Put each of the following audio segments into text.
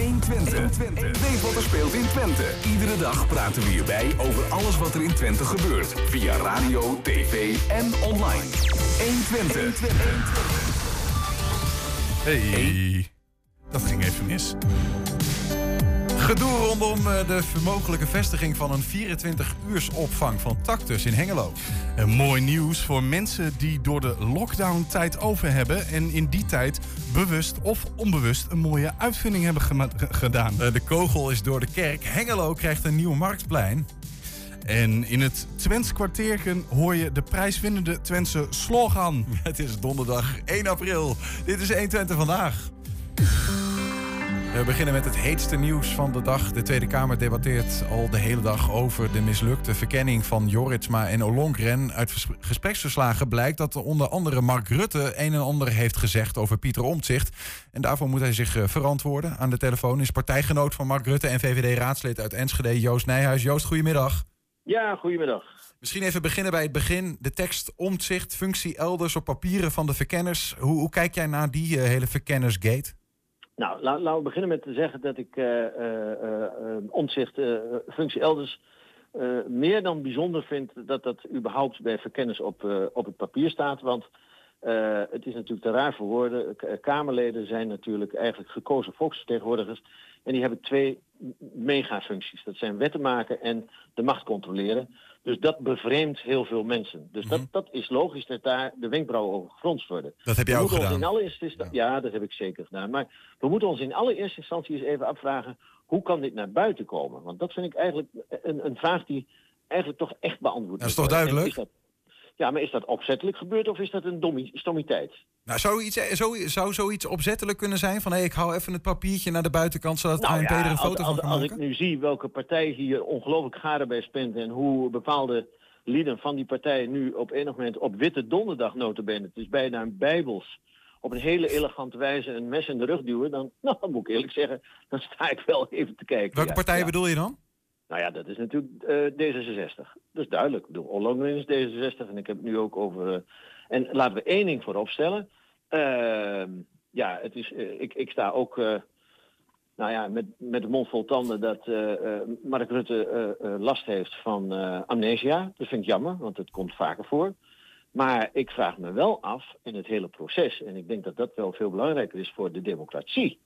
120. Weet wat er speelt in Twente. Iedere dag praten we hierbij over alles wat er in Twente gebeurt. Via radio, tv en online. 120. Hey, dat ging even mis. Gedoe rondom eh, de mogelijke vestiging van een 24-uursopvang van Tactus in Hengelo. En mooi nieuws voor mensen die door de lockdown tijd over hebben en in die tijd bewust of onbewust een mooie uitvinding hebben gedaan. Eh, de kogel is door de kerk. Hengelo krijgt een nieuw marktplein. En in het Twents kwartierken hoor je de prijswinnende Twentse slogan. Het is donderdag 1 april. Dit is 120 vandaag. We beginnen met het heetste nieuws van de dag. De Tweede Kamer debatteert al de hele dag over de mislukte verkenning van Joritsma en Olongren. Uit gespreksverslagen blijkt dat onder andere Mark Rutte een en ander heeft gezegd over Pieter Omtzigt. En daarvoor moet hij zich eh, verantwoorden. Aan de telefoon is partijgenoot van Mark Rutte en VVD-raadslid uit Enschede, Joost Nijhuis. Joost, goedemiddag. Ja, goedemiddag. Misschien even beginnen bij het begin. De tekst omzicht, functie elders op papieren van de verkenners. Hoe, hoe kijk jij naar die uh, hele verkennersgate? Nou, laten we beginnen met te zeggen dat ik uh, uh, omzicht, functie elders, meer dan bijzonder vind dat dat überhaupt bij verkenners op, op het papier staat. Want het is natuurlijk te raar voor woorden. Kamerleden zijn natuurlijk eigenlijk gekozen volksvertegenwoordigers. En die hebben twee megafuncties. Dat zijn wetten maken en de macht controleren. Dus dat bevreemdt heel veel mensen. Dus dat, mhm. dat is logisch dat daar de wenkbrauwen over gefronst worden. Dat heb jij ook gedaan? In allereerste ja. ja, dat heb ik zeker gedaan. Maar we moeten ons in allereerste instantie eens even afvragen... hoe kan dit naar buiten komen? Want dat vind ik eigenlijk een, een vraag die eigenlijk toch echt beantwoord Dat is toch duidelijk? Ja, maar is dat opzettelijk gebeurd of is dat een stommiteit? Nou, zou, iets, eh, zou, zou zoiets opzettelijk kunnen zijn? Van hé, hey, ik hou even het papiertje naar de buitenkant zodat nou, ANP ja, er een foto als, van kan Als ik nu zie welke partij hier ongelooflijk gade bij spint en hoe bepaalde lieden van die partij nu op enig moment op witte donderdag notabene, het is bijna een bijbels, op een hele elegante wijze een mes in de rug duwen, dan, nou, moet ik eerlijk zeggen, dan sta ik wel even te kijken. Welke partij bedoel je dan? Nou ja, dat is natuurlijk uh, D66. Dat is duidelijk. Bedoel, Ollongren is D66 en ik heb het nu ook over... Uh, en laten we één ding voorop stellen. Uh, ja, het is, uh, ik, ik sta ook nou ja, met, met de mond vol tanden dat Mark Rutte last heeft van amnesia. Dat vind ik jammer, want het komt vaker voor. Maar ik vraag me wel af in het hele proces, en ik denk dat dat wel veel belangrijker is voor de democratie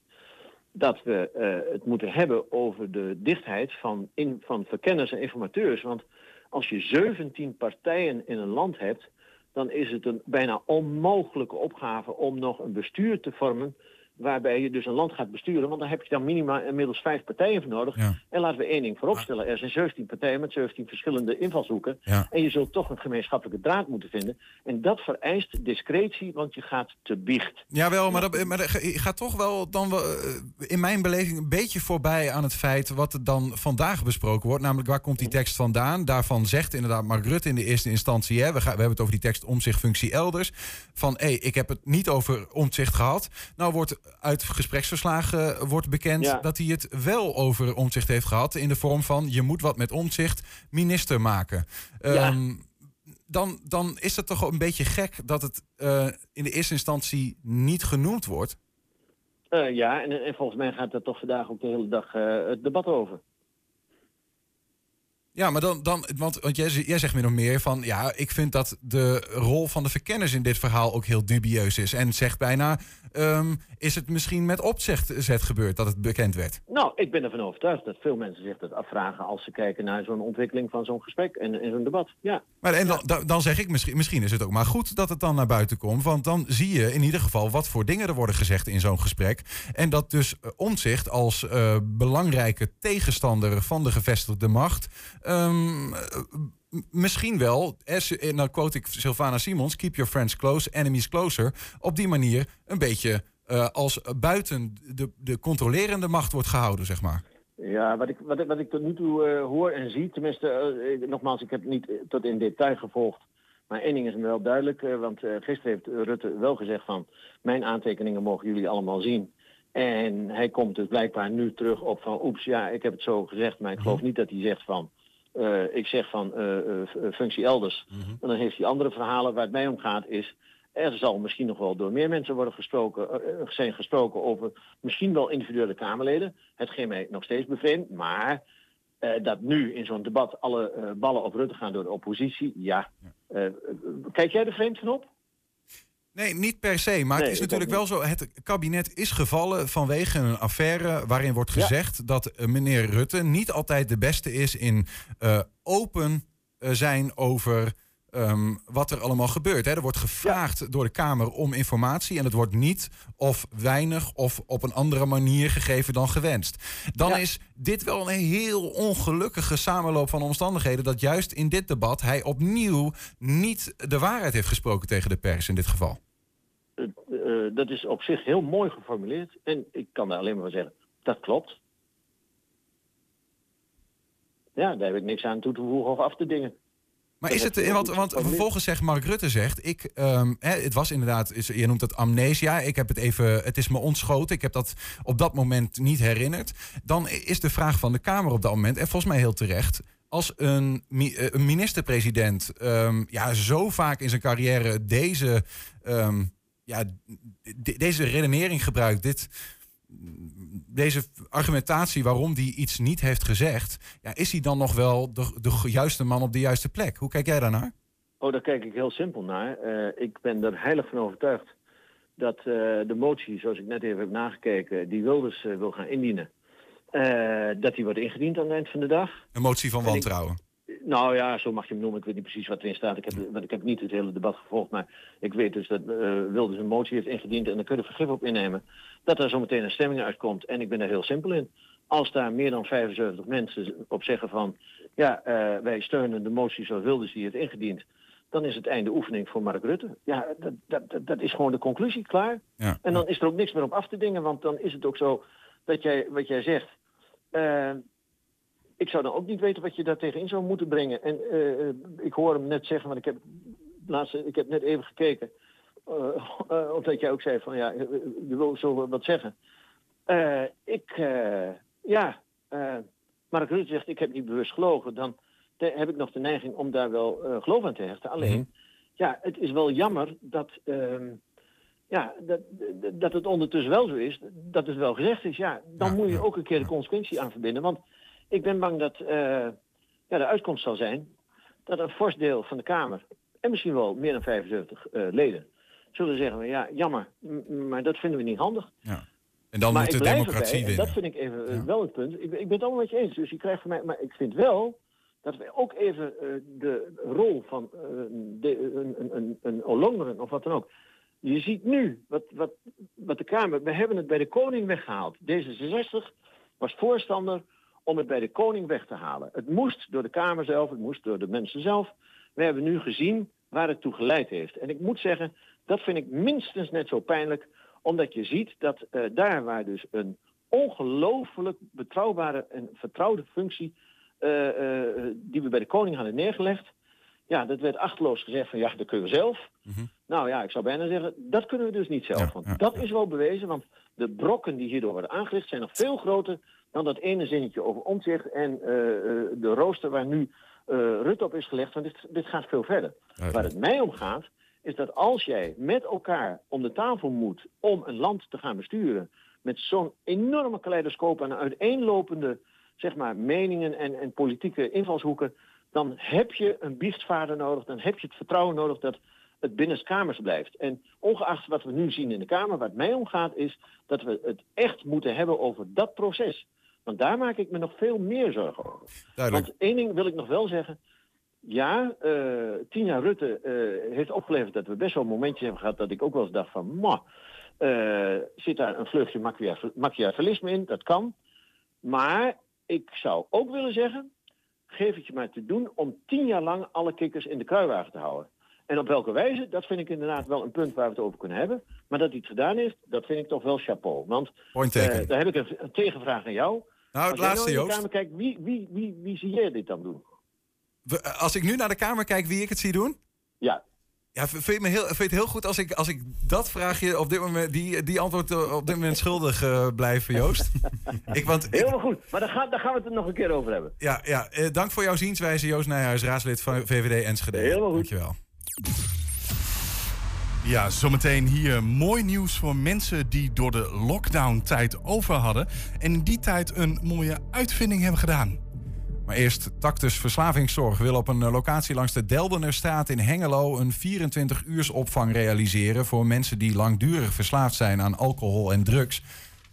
dat we uh, het moeten hebben over de dichtheid van, in, van verkenners en informateurs. Want als je 17 partijen in een land hebt, dan is het een bijna onmogelijke opgave om nog een bestuur te vormen waarbij je dus een land gaat besturen. Want dan heb je dan minimaal inmiddels vijf partijen voor nodig. En laten we één ding vooropstellen. Er zijn 17 partijen met 17 verschillende invalshoeken. En je zult toch een gemeenschappelijke draad moeten vinden. En dat vereist discretie, want je gaat te biecht. Jawel, maar, dat, maar je gaat toch wel dan wel, eh, in mijn beleving een beetje voorbij aan het feit wat er dan vandaag besproken wordt. Namelijk waar komt die tekst vandaan? Daarvan zegt inderdaad Mark Rutte in de eerste instantie. Hè, we, gaan, we hebben het over die tekst omzichtfunctie elders. Van hé, hey, ik heb het niet over omzicht gehad. Nou wordt uit gespreksverslagen wordt bekend dat hij het wel over omzicht heeft gehad. In de vorm van je moet wat met omzicht minister maken. Ehm, dan, dan is het toch een beetje gek dat het uh, in de eerste instantie niet genoemd wordt. Uh, ja, en, en, volgens mij gaat er toch vandaag ook de hele dag uh, het debat over. Ja, maar dan, dan want, want jij, jij zegt meer of meer van ja, ik vind dat de rol van de verkenners in dit verhaal ook heel dubieus is. En zegt bijna, um, is het misschien met opzet gebeurd dat het bekend werd? Nou, ik ben ervan overtuigd dat veel mensen zich dat afvragen als ze kijken naar zo'n ontwikkeling van zo'n gesprek en, en zo'n debat. Ja. Maar en dan, dan zeg ik misschien, misschien is het ook maar goed dat het dan naar buiten komt. Want dan zie je in ieder geval wat voor dingen er worden gezegd in zo'n gesprek. En dat dus uh, omzicht als uh, belangrijke tegenstander van de gevestigde macht. Um, misschien wel, en dan quote ik Sylvana Simons, keep your friends close, enemies closer. Op die manier een beetje uh, als buiten de, de controlerende macht wordt gehouden, zeg maar. Ja, wat ik, wat, wat ik tot nu toe uh, hoor en zie, tenminste, uh, nogmaals, ik heb het niet tot in detail gevolgd. Maar één ding is me wel duidelijk, want gisteren heeft Rutte wel gezegd van... mijn aantekeningen mogen jullie allemaal zien. En hij komt dus blijkbaar nu terug op van... oeps, ja, ik heb het zo gezegd, maar ik geloof mhm. niet dat hij zegt van... Uh, ik zeg van uh, uh, functie elders. Mm -hmm. En dan heeft hij andere verhalen. Waar het mij om gaat is Er zal misschien nog wel door meer mensen worden gesproken, zijn gesproken over misschien wel individuele Kamerleden. Hetgeen mij nog steeds bevreemdt. Maar uh, dat nu in zo'n debat alle uh, ballen op Rutte gaan door de oppositie, ja. kijk jij er vreemd van op? Nee, niet per se. Maar nee, het is natuurlijk wel zo. Het kabinet is gevallen vanwege een affaire waarin wordt gezegd ja. dat meneer Rutte niet altijd de beste is in open zijn over um, wat er allemaal gebeurt. Hè. Er wordt gevraagd ja. door de Kamer om informatie en het wordt niet of weinig of op een andere manier gegeven dan gewenst. Dan ja. is dit wel een heel ongelukkige samenloop van omstandigheden dat juist in dit debat hij opnieuw niet de waarheid heeft gesproken tegen de pers in dit geval. Uh, uh, dat is op zich heel mooi geformuleerd en ik kan daar alleen maar zeggen, dat klopt. Ja, daar heb ik niks aan toe te voegen of af te dingen. Maar is het, want, want vervolgens zegt Mark Rutte zegt, ik, um, hè, het was inderdaad, je noemt dat amnesia, ik heb het even, het is me ontschoten, ik heb dat op dat moment niet herinnerd. Dan is de vraag van de Kamer op dat moment, en volgens mij heel terecht, als een, een minister-president um, ja, zo vaak in zijn carrière deze, um, ja, de, deze redenering gebruikt, dit deze argumentatie waarom die iets niet heeft gezegd, ja, is hij dan nog wel de, de juiste man op de juiste plek? Hoe kijk jij daarnaar? Oh, daar kijk ik heel simpel naar. Uh, ik ben er heilig van overtuigd dat uh, de motie, zoals ik net even heb nagekeken, die Wilders uh, wil gaan indienen, dat die wordt ingediend aan het eind van de dag. Een motie van wantrouwen? Nou ja, zo mag je hem noemen. Ik weet niet precies wat erin staat. Ik heb, want ik heb niet het hele debat gevolgd. Maar ik weet dus dat uh, Wilders een motie heeft ingediend. En dan kun je vergif op innemen. Dat er zo meteen een stemming uitkomt. En ik ben daar heel simpel in. Als daar meer dan 75 mensen op zeggen van... Ja, uh, wij steunen de motie zoals Wilders die heeft ingediend. Dan is het einde oefening voor Mark Rutte. Ja, dat, dat, dat is gewoon de conclusie, klaar. Ja, en dan is er ook niks meer op af te dingen. Want dan is het ook zo dat jij, wat jij zegt... Uh, ik zou dan ook niet weten wat je daar tegenin zou moeten brengen. En uh, ik hoor hem net zeggen, want ik heb, laatste, ik heb net even gekeken. Uh, uh, omdat jij ook zei van ja, je wil zo wat zeggen. ik, ja, Mark Rutte zegt ik heb niet bewust gelogen. Dan heb ik nog de neiging om daar wel geloof aan te hechten. Alleen, mm -hmm. ja, het is wel jammer dat, ehm, ja, dat, dat het ondertussen wel zo is. Dat het wel gezegd is. Ja, dan moet je ook een keer de consequentie aan verbinden. Want ik ben bang dat uh, ja, de uitkomst zal zijn dat een fors deel van de Kamer, en misschien wel meer dan 75 uh, leden, zullen zeggen, ja, jammer, maar dat vinden we niet handig. Ja. En dan maar moet de democratie erbij, winnen. Dat vind ik even ja. wel het punt. Ik, ik ben het allemaal met je eens, dus je krijgt van mij, maar ik vind wel dat we ook even uh, de rol van uh, de, een, een, een Olongeren of wat dan ook. Je ziet nu wat, wat, wat de Kamer, we hebben het bij de koning weggehaald. D66 was voorstander om het bij de koning weg te halen. Het moest door de Kamer zelf, het moest door de mensen zelf. We hebben nu gezien waar het toe geleid heeft. En ik moet zeggen, dat vind ik minstens net zo pijnlijk, omdat je ziet dat uh, daar waar dus een ongelooflijk betrouwbare en vertrouwde functie uh, uh, die we bij de koning hadden neergelegd, ja, dat werd achterloos gezegd van ja, dat kunnen we zelf. Mm -hmm. Nou ja, ik zou bijna zeggen, dat kunnen we dus niet zelf. Ja, want ja, dat ja. is wel bewezen, want de brokken die hierdoor worden aangericht zijn nog veel groter dan dat ene zinnetje over omzicht en uh, de rooster waar nu uh, Rutte op is gelegd. Want dit, dit gaat veel verder. Waar het mij om gaat, is dat als jij met elkaar om de tafel moet om een land te gaan besturen, met zo'n enorme kaleidoscoop aan uiteenlopende zeg maar, meningen en, en politieke invalshoeken, dan heb je een biechtvader nodig, dan heb je het vertrouwen nodig dat het binnenskamers blijft. En ongeacht wat we nu zien in de Kamer, waar het mij om gaat, is dat we het echt moeten hebben over dat proces. Want daar maak ik me nog veel meer zorgen over. Duidelijk. Want één ding wil ik nog wel zeggen. Ja, uh, Tina Rutte uh, heeft opgeleverd dat we best wel momentjes hebben gehad dat ik ook wel eens dacht van, ma, uh, zit daar een vleugje machiavellisme in? Dat kan. Maar ik zou ook willen zeggen, geef het je maar te doen om tien jaar lang alle kikkers in de kruiwagen te houden. En op welke wijze, dat vind ik inderdaad wel een punt waar we het over kunnen hebben. Maar dat hij het gedaan heeft, dat vind ik toch wel chapeau. Want daar heb ik een, tegenvraag aan jou. Nou, het laatste, nou Joost. Kamer kijkt, wie, wie, wie, wie zie jij dit dan doen? Als ik nu naar de Kamer kijk, wie ik het zie doen? Ja. Ja, vind je, me heel, vind je het heel goed als ik, als ik dat vraagje op dit moment, die, die antwoord op dit moment schuldig uh, blijf, Joost? ik, want Helemaal goed, maar daar gaan, daar gaan we het nog een keer over hebben. Ja, ja uh, dank voor jouw zienswijze, Joost Nijhuis, raadslid van VVD Enschede. Helemaal goed. Dankjewel. Ja, zometeen hier mooi nieuws voor mensen die door de lockdown-tijd over hadden. En in die tijd een mooie uitvinding hebben gedaan. Maar eerst, Tactus Verslavingszorg wil op een locatie langs de Deldenerstraat in Hengelo een 24-uurs opvang realiseren voor mensen die langdurig verslaafd zijn aan alcohol en drugs.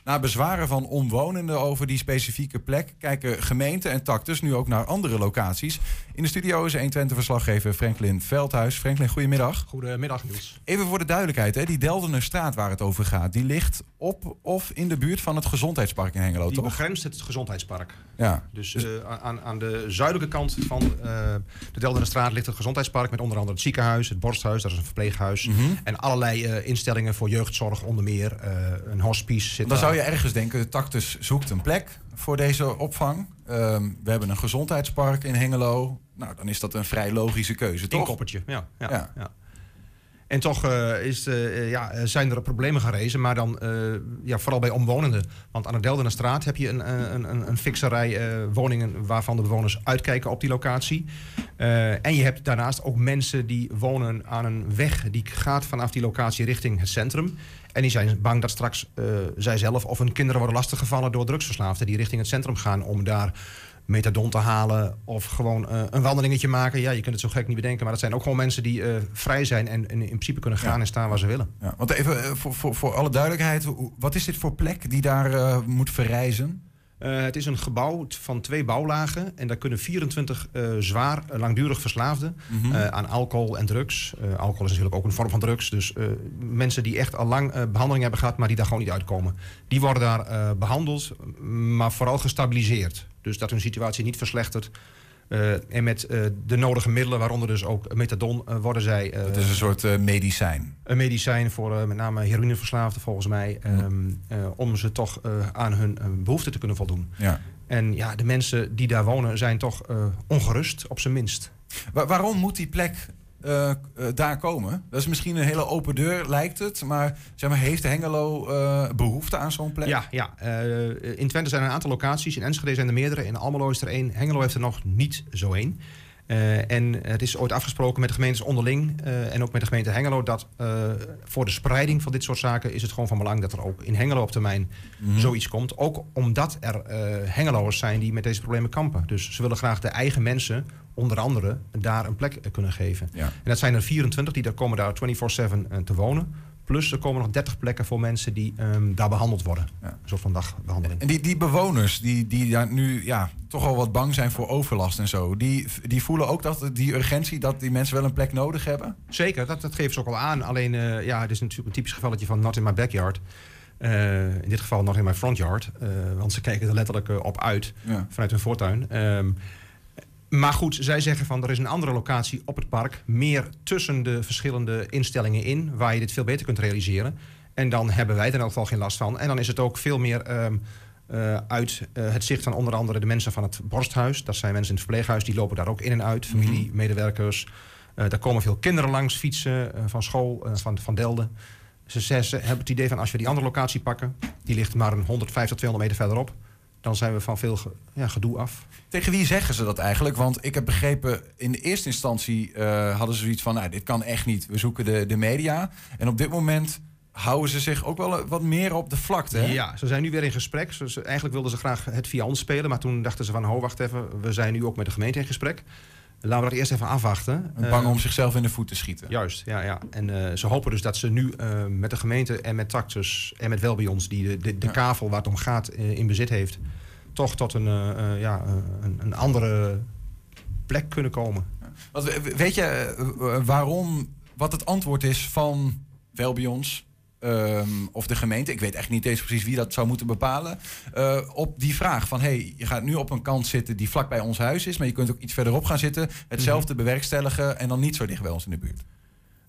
Na bezwaren van omwonenden over die specifieke plek kijken gemeente en Tactus nu ook naar andere locaties. In de studio is 120-verslaggever Franklin Veldhuis. Franklin, goedemiddag. Goedemiddag, Niels. Even voor de duidelijkheid, hè, die Deldenerstraat waar het over gaat, die ligt op of in de buurt van het gezondheidspark in Hengelo, Die toch? begrenst het gezondheidspark. Ja. Dus eh, aan, aan de zuidelijke kant van uh, de Deldenerstraat ligt het gezondheidspark... met onder andere het ziekenhuis, het borsthuis, dat is een verpleeghuis... Mhm. en allerlei uh, instellingen voor jeugdzorg, onder meer een hospice. Zit Dan daar. zou je ergens denken, Tactus zoekt een plek voor deze opvang. Um, we hebben een gezondheidspark in Hengelo. Nou, dan is dat een vrij logische keuze, toch? Inkoppertje, ja. ja, Ja. ja. En toch uh, is, uh, ja, zijn er problemen gerezen, maar dan uh, ja, vooral bij omwonenden. Want aan de Deldenerstraat heb je een, een, een, een woningen waarvan de bewoners uitkijken op die locatie. en je hebt daarnaast ook mensen die wonen aan een weg die gaat vanaf die locatie richting het centrum. En die zijn bang dat straks zij zelf of hun kinderen worden lastiggevallen door drugsverslaafden die richting het centrum gaan om daar metadon te halen of gewoon uh, een wandelingetje maken. Ja, je kunt het zo gek niet bedenken, maar dat zijn ook gewoon mensen die uh, vrij zijn en, en, in principe kunnen gaan ja. en staan waar ze willen. Ja, want even uh, voor, voor, voor alle duidelijkheid, wat is dit voor plek die daar moet verrijzen? Uh, het is een gebouw van twee bouwlagen en daar kunnen 24 uh, zwaar uh, langdurig verslaafden mm -hmm. aan alcohol en drugs. alcohol is natuurlijk ook een vorm van drugs. Dus mensen die echt al lang behandeling hebben gehad, maar die daar gewoon niet uitkomen. Die worden daar behandeld, maar vooral gestabiliseerd. Dus dat hun situatie niet verslechtert. Uh, en met uh, de nodige middelen, waaronder dus ook methadon, uh, worden zij... Het is een soort medicijn. Een medicijn voor met name heroïneverslaafden volgens mij. Um, om ze toch aan hun behoeften te kunnen voldoen. Ja. En ja, de mensen die daar wonen zijn toch ongerust, op zijn minst. Wa waarom moet die plek uh, daar komen? Dat is misschien een hele open deur, lijkt het. Maar, zeg maar heeft Hengelo uh, behoefte aan zo'n plek? Ja, ja. in Twente zijn er een aantal locaties. In Enschede zijn er meerdere. In Almelo is er één. Hengelo heeft er nog niet zo één. En het is ooit afgesproken met de gemeentes onderling en ook met de gemeente Hengelo dat voor de spreiding van dit soort zaken is het gewoon van belang dat er ook in Hengelo op termijn mm -hmm. zoiets komt. Ook omdat er Hengeloers zijn die met deze problemen kampen. Dus ze willen graag de eigen mensen onder andere daar een plek kunnen geven. Ja. En dat zijn er 24 die daar komen daar 24/7 te wonen. Plus er komen nog 30 plekken voor mensen die um, daar behandeld worden. Ja. Een soort van dagbehandeling. En die, die bewoners die, die daar nu ja, toch al wat bang zijn voor overlast en zo, die, die voelen ook dat die urgentie dat die mensen wel een plek nodig hebben? Zeker, dat, dat geven ze ook al aan. Alleen, uh, ja, het is natuurlijk een typisch gevalletje van not in my backyard. Uh, in dit geval nog in mijn front yard. Uh, want ze kijken er letterlijk uh, op uit Ja. vanuit hun voortuin. Um, maar goed, zij zeggen van er is een andere locatie op het park. Meer tussen de verschillende instellingen in. Waar je dit veel beter kunt realiseren. En dan hebben wij er in elk geval geen last van. En dan is het ook veel meer um, uh, uit uh, het zicht van onder andere de mensen van het borsthuis. Dat zijn mensen in het verpleeghuis. Die lopen daar ook in en uit. Familie, Mhm. medewerkers. Uh, daar komen veel kinderen langs fietsen van school, van, van Delden. Ze, ze, ze hebben het idee van als we die andere locatie pakken. Die ligt maar een 150, 200 meter verderop. Dan zijn we van veel ge, ja, gedoe af. Tegen wie zeggen ze dat eigenlijk? Want ik heb begrepen, in de eerste instantie uh, hadden ze zoiets van... Nou, dit kan echt niet, we zoeken de, de media. En op dit moment houden ze zich ook wel wat meer op de vlakte. Hè? Ja, ze zijn nu weer in gesprek. Ze, eigenlijk wilden ze graag het via ons spelen. Maar toen dachten ze van, ho, wacht even. We zijn nu ook met de gemeente in gesprek. Laten we dat eerst even afwachten. Bang om zichzelf in de voet te schieten. Juist, ja. ja. En uh, ze hopen dus dat ze nu uh, met de gemeente en met Taxus... en met Welbions, die de, de, de Ja. kavel waar het om gaat in bezit heeft... toch tot een, uh, ja, een, een andere plek kunnen komen. Want we- weet je eh, waarom, wat het antwoord is van Welbions ehm, of de gemeente? Ik weet echt niet eens precies wie dat zou moeten bepalen. eh, op die vraag van, hey, je gaat nu op een kant zitten die vlak bij ons huis is, maar je kunt ook iets verderop gaan zitten, hetzelfde bewerkstelligen en dan niet zo dicht bij ons in de buurt.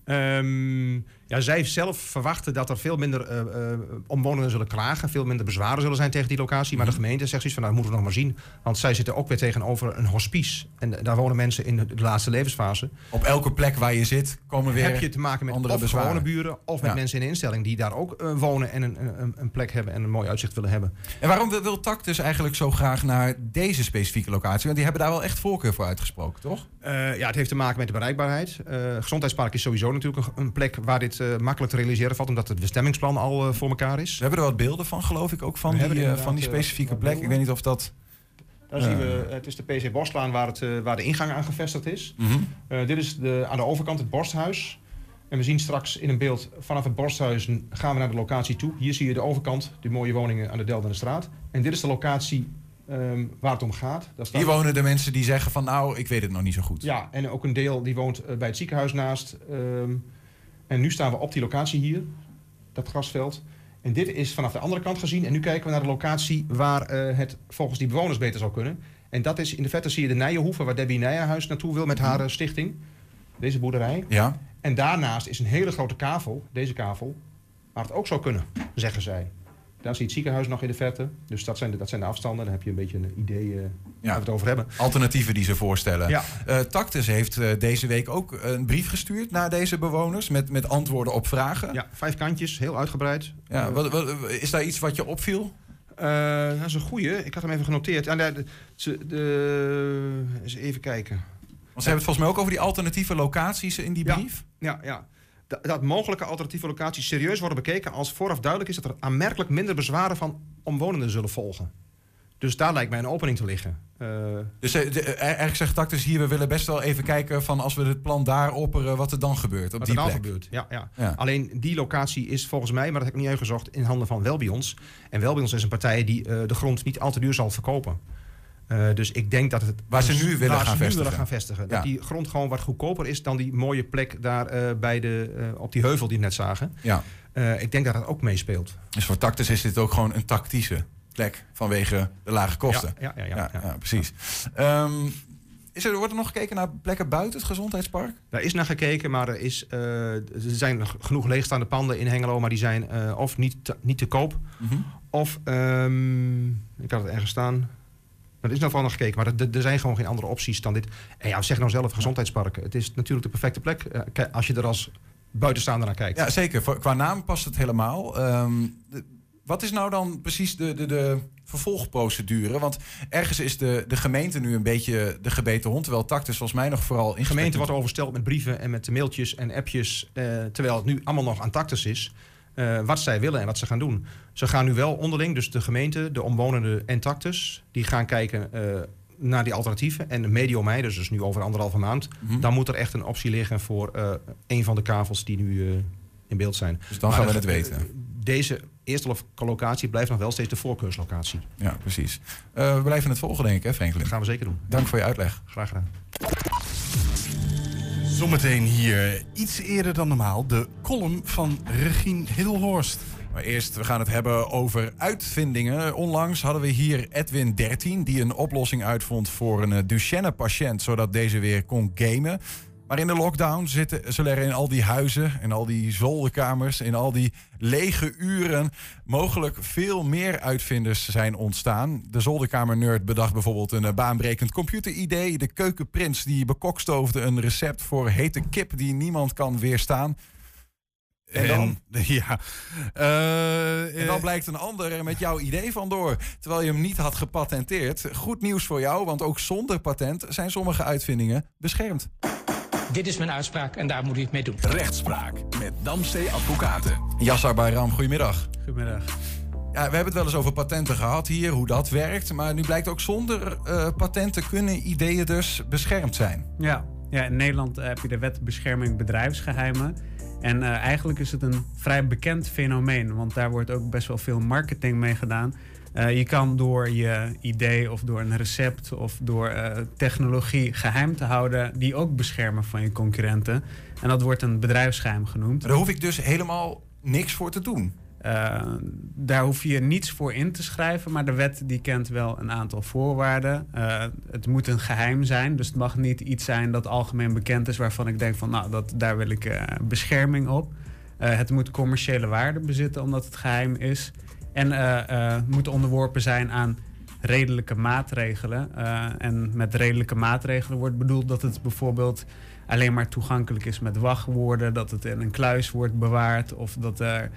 Ehm, ja, zij zelf verwachten dat er veel minder eh, eh, omwonenden zullen klagen, veel minder bezwaren zullen zijn tegen die locatie. Maar de gemeente zegt zoiets van, nou, dat moeten we nog maar zien. Want zij zitten ook weer tegenover een hospice. En daar wonen mensen in de, laatste levensfase. Op elke plek waar je zit komen weer Heb je te maken met andere of bezwaren. gewone buren of met Ja. mensen in een instelling die daar ook eh, wonen en een, een, een plek hebben en een mooi uitzicht willen hebben. En waarom wil, TAC dus eigenlijk zo graag naar deze specifieke locatie? Want die hebben daar wel echt voorkeur voor uitgesproken, toch? Ja, het heeft te maken met de bereikbaarheid. Gezondheidspark is sowieso natuurlijk een, een plek waar dit eh, makkelijk te realiseren valt, omdat het bestemmingsplan al eh, voor elkaar is. We hebben er wat beelden van, geloof ik, ook van, die, eh, van die specifieke plek. Ik weet niet of dat... Daar zien we, het is de PC Boslaan waar, het, waar de ingang aan gevestigd is. Eh, dit is de, aan de overkant het borsthuis. En we zien straks in een beeld vanaf het borsthuis gaan we naar de locatie toe. Hier zie je de overkant, die mooie woningen aan de Delden straat. En dit is de locatie ehm, waar het om gaat. Daar Hier wonen de mensen die zeggen van nou, ik weet het nog niet zo goed. Ja, en ook een deel die woont bij het ziekenhuis naast. Ehm, en nu staan we op die locatie hier, dat grasveld. En dit is vanaf de andere kant gezien. En nu kijken we naar de locatie waar eh, het volgens die bewoners beter zou kunnen. En dat is in de verte zie je de Nijenhoeve, waar Debbie Nijenhuis naartoe wil met haar eh, stichting. Deze boerderij. Ja? En daarnaast is een hele grote kavel, deze kavel, waar het ook zou kunnen, zeggen zij. Daar zie je het ziekenhuis nog in de verte. Dus dat zijn de, dat zijn de afstanden. Dan heb je een beetje een idee eh, waar we het over hebben. Alternatieven die ze voorstellen. Ja. Eh, Tactus heeft eh, deze week ook een brief gestuurd naar deze bewoners met, met antwoorden op vragen. Ja, vijf kantjes, heel uitgebreid. Ja, wat, wat- is daar iets wat je opviel? Dat is een goeie. Ik had hem even genoteerd. De, ze- de, eens even kijken. Want ze hebben het volgens mij ook over die alternatieve locaties in die Ja. brief. Ja, ja. Dat, dat mogelijke alternatieve locaties serieus worden bekeken als vooraf duidelijk is dat er aanmerkelijk minder bezwaren van omwonenden zullen volgen. Dus daar lijkt mij een opening te liggen. Eh, Dus eh, de- eh, eigenlijk zegt Tactus hier, we willen best wel even kijken van als we het plan daar opperen, wat er dan gebeurt op wat die er dan plek. gebeurt. Ja, ja. Ja. Alleen die locatie is volgens mij, maar dat heb ik niet uitgezocht, in handen van Welbions. En Welbions is een partij die de grond niet al te duur zal verkopen. Eh, dus ik denk dat het. Waar ze nu willen waar gaan ze nu vestigen. willen gaan vestigen. Ja. Dat die grond gewoon wat goedkoper is dan die mooie plek daar eh, bij de, eh, op die heuvel die we net zagen. Ja. Ik denk dat dat ook meespeelt. Dus voor Tactus is dit ook gewoon een tactische plek vanwege de lage kosten. Ja, ja, ja, Ja, ja, precies. Ehm, is er, wordt er nog gekeken naar plekken buiten het gezondheidspark? Daar is naar gekeken, maar er, is, er zijn genoeg leegstaande panden in Hengelo, maar die zijn of niet te, niet te koop, Mhm. of ehm, ik had het ergens staan. Er is nog wel nog gekeken, maar er, er zijn gewoon geen andere opties dan dit. En ja, zeg nou zelf gezondheidsparken. Het is natuurlijk de perfecte plek eh, als je er als buitenstaander naar kijkt. Ja, zeker. Qua naam past het helemaal. Ehm, de- wat is nou dan precies de, de, de vervolgprocedure? Want ergens is de, de gemeente nu een beetje de gebeten hond, terwijl Tactus volgens mij nog vooral in gemeente wordt oversteld met brieven en met mailtjes en appjes, eh, terwijl het nu allemaal nog aan tactus is. eh, wat zij willen en wat ze gaan doen. Ze gaan nu wel onderling, dus de gemeente, de omwonenden en tactus, die gaan kijken eh, naar die alternatieven. En medio mei, dus, dus nu over anderhalve maand, Mhm. dan moet er echt een optie liggen voor eh, een van de kavels die nu eh, in beeld zijn. Dus dan Maar gaan we het weten. Deze eerste lo- locatie blijft nog wel steeds de voorkeurslocatie. Ja, precies. Eh, we blijven het volgen, denk ik, hè, Franklin? Dat gaan we zeker doen. Dank voor je uitleg. Graag gedaan. Zometeen hier, iets eerder dan normaal, de column van Regine Hilhorst. Maar eerst, we gaan het hebben over uitvindingen. Onlangs hadden we hier Edwin 13, die een oplossing uitvond voor een eh, Duchenne-patiënt, zodat deze weer kon gamen. Maar in de lockdown zitten, zullen er in al die huizen, in al die zolderkamers, in al die lege uren mogelijk veel meer uitvinders zijn ontstaan. De zolderkamer-nerd bedacht bijvoorbeeld een eh, baanbrekend computeridee. De keukenprins die bekokstoofde een recept voor hete kip die niemand kan weerstaan. En dan? ja. Eh, En dan eh, blijkt een ander er met jouw idee vandoor. Terwijl je hem niet had gepatenteerd. Goed nieuws voor jou, want ook zonder patent zijn sommige uitvindingen beschermd. Dit is mijn uitspraak en daar moet u het mee doen. Rechtspraak met Damstee Advocaten. Yassar Bayram, goedemiddag. Goedemiddag. Ja, we hebben het wel eens over patenten gehad hier, hoe dat werkt. Maar nu blijkt ook zonder eh, patenten kunnen ideeën dus beschermd zijn. Ja. ja, in Nederland heb je de wet bescherming bedrijfsgeheimen. En eh, eigenlijk is het een vrij bekend fenomeen, want daar wordt ook best wel veel marketing mee gedaan. Eh, je kan door je idee of door een recept of door eh, technologie geheim te houden, die ook beschermen van je concurrenten. En dat wordt een bedrijfsgeheim genoemd. Daar hoef ik dus helemaal niks voor te doen. Eh, daar hoef je niets voor in te schrijven, maar de wet die kent wel een aantal voorwaarden. Eh, het moet een geheim zijn, dus het mag niet iets zijn dat algemeen bekend is, waarvan ik denk van nou, dat, daar wil ik eh, bescherming op. Het moet commerciële waarde bezitten omdat het geheim is. En moet onderworpen zijn aan redelijke maatregelen. En met redelijke maatregelen wordt bedoeld dat het bijvoorbeeld alleen maar toegankelijk is met wachtwoorden, dat het in een kluis wordt bewaard of dat er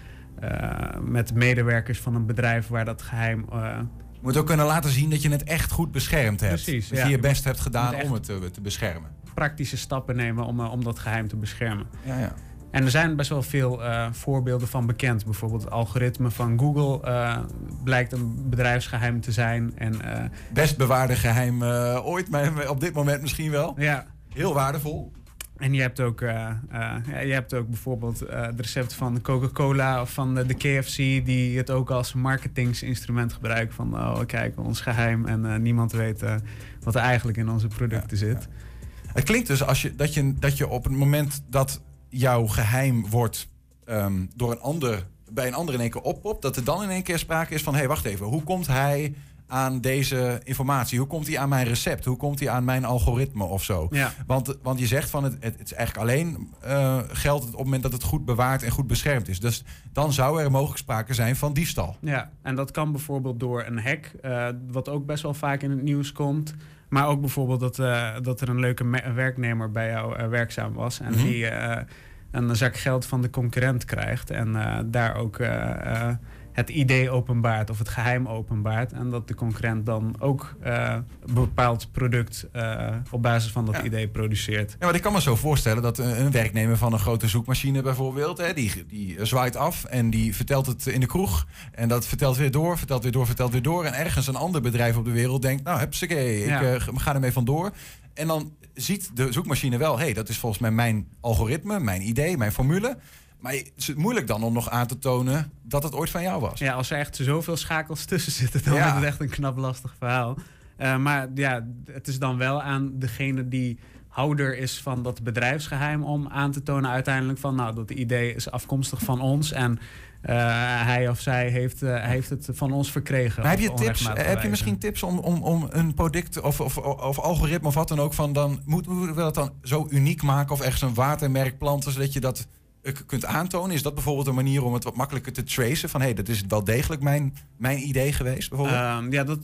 met medewerkers van een bedrijf waar dat geheim. eh, Je moet ook kunnen laten zien dat je het echt goed beschermd hebt. Precies, dat ja. je je best hebt gedaan om het te, te beschermen. praktische stappen nemen om, eh, om dat geheim te beschermen. Ja, ja. En er zijn best wel veel eh, voorbeelden van bekend. Bijvoorbeeld het algoritme van Google uh, blijkt een bedrijfsgeheim te zijn. En, uh, Best bewaarde geheim ooit, maar op dit moment misschien wel. Ja. Heel waardevol. En je hebt ook, ja, je hebt ook bijvoorbeeld het recept van Coca-Cola of van de, de, KFC... die het ook als marketingsinstrument gebruiken. Van, oh kijk, ons geheim en niemand weet wat er eigenlijk in onze producten ja, zit. Het klinkt dus als je, dat, je, dat je op het moment dat jouw geheim wordt um, door een ander, bij een ander in één keer oppopt, dat er dan in één keer sprake is van: hé, hey, wacht even, hoe komt hij aan deze informatie? Hoe komt hij aan mijn recept? Hoe komt hij aan mijn algoritme of zo? Ja. Want, want je zegt van het, het, het is eigenlijk alleen uh, geldt het op het moment dat het goed bewaard en goed beschermd is. Dus dan zou er mogelijk sprake zijn van diefstal. Ja, en dat kan bijvoorbeeld door een hack, uh, wat ook best wel vaak in het nieuws komt. Maar ook bijvoorbeeld dat, uh, dat er een leuke werknemer bij jou werkzaam was. En mm -hmm. die een zak geld van de concurrent krijgt. En daar ook het idee openbaart of het geheim openbaart. En dat de concurrent dan ook een bepaald product op basis van dat Ja. idee produceert. Ja, maar ik kan me zo voorstellen dat een, een werknemer van een grote zoekmachine bijvoorbeeld, hè, die, die zwaait af en die vertelt het in de kroeg. En dat vertelt weer door, vertelt weer door, vertelt weer door. En ergens een ander bedrijf op de wereld denkt, nou, hupsakee, ik Ja. eh, ga ermee vandoor. En dan ziet de zoekmachine wel, hé, hey, dat is volgens mij mijn algoritme, mijn idee, mijn formule. Maar is het moeilijk dan om nog aan te tonen dat het ooit van jou was? Ja, als er echt zoveel schakels tussen zitten, dan Ja. wordt het echt een knap lastig verhaal. Eh, maar ja, het is dan wel aan degene die houder is van dat bedrijfsgeheim om aan te tonen uiteindelijk van nou dat idee is afkomstig van ons en eh, hij of zij heeft, eh, heeft het van ons verkregen. Maar heb je tips? Heb je misschien tips om, om, om een product of, of, of algoritme of wat dan ook van dan moet moeten we dat dan zo uniek maken of ergens een watermerk planten zodat je dat kunt aantonen? Is dat bijvoorbeeld een manier om het wat makkelijker te tracen van hé, hey, dat is wel degelijk mijn, mijn idee geweest bijvoorbeeld? Ehm, ja, dat,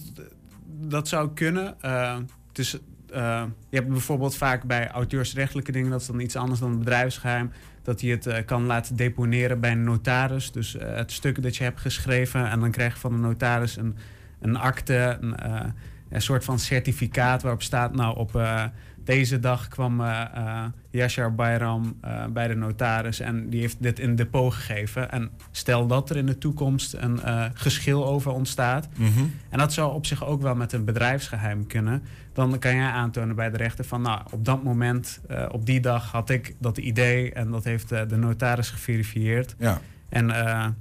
dat zou kunnen. Eh, het is, eh, je hebt bijvoorbeeld vaak bij auteursrechtelijke dingen, dat is dan iets anders dan bedrijfsgeheim, dat je het eh, kan laten deponeren bij een notaris. Dus eh, het stuk dat je hebt geschreven en dan krijg je van de notaris een, een akte, een, eh, een soort van certificaat waarop staat, nou op eh, deze dag kwam eh eh, Yashar Bayram eh, bij de notaris en die heeft dit in depot gegeven. En stel dat er in de toekomst een geschil over ontstaat, Mhm. en dat zou op zich ook wel met een bedrijfsgeheim kunnen. Dan kan jij aantonen bij de rechter van, nou, op dat moment, op die dag had ik dat idee en dat heeft de notaris geverifieerd. Ja. En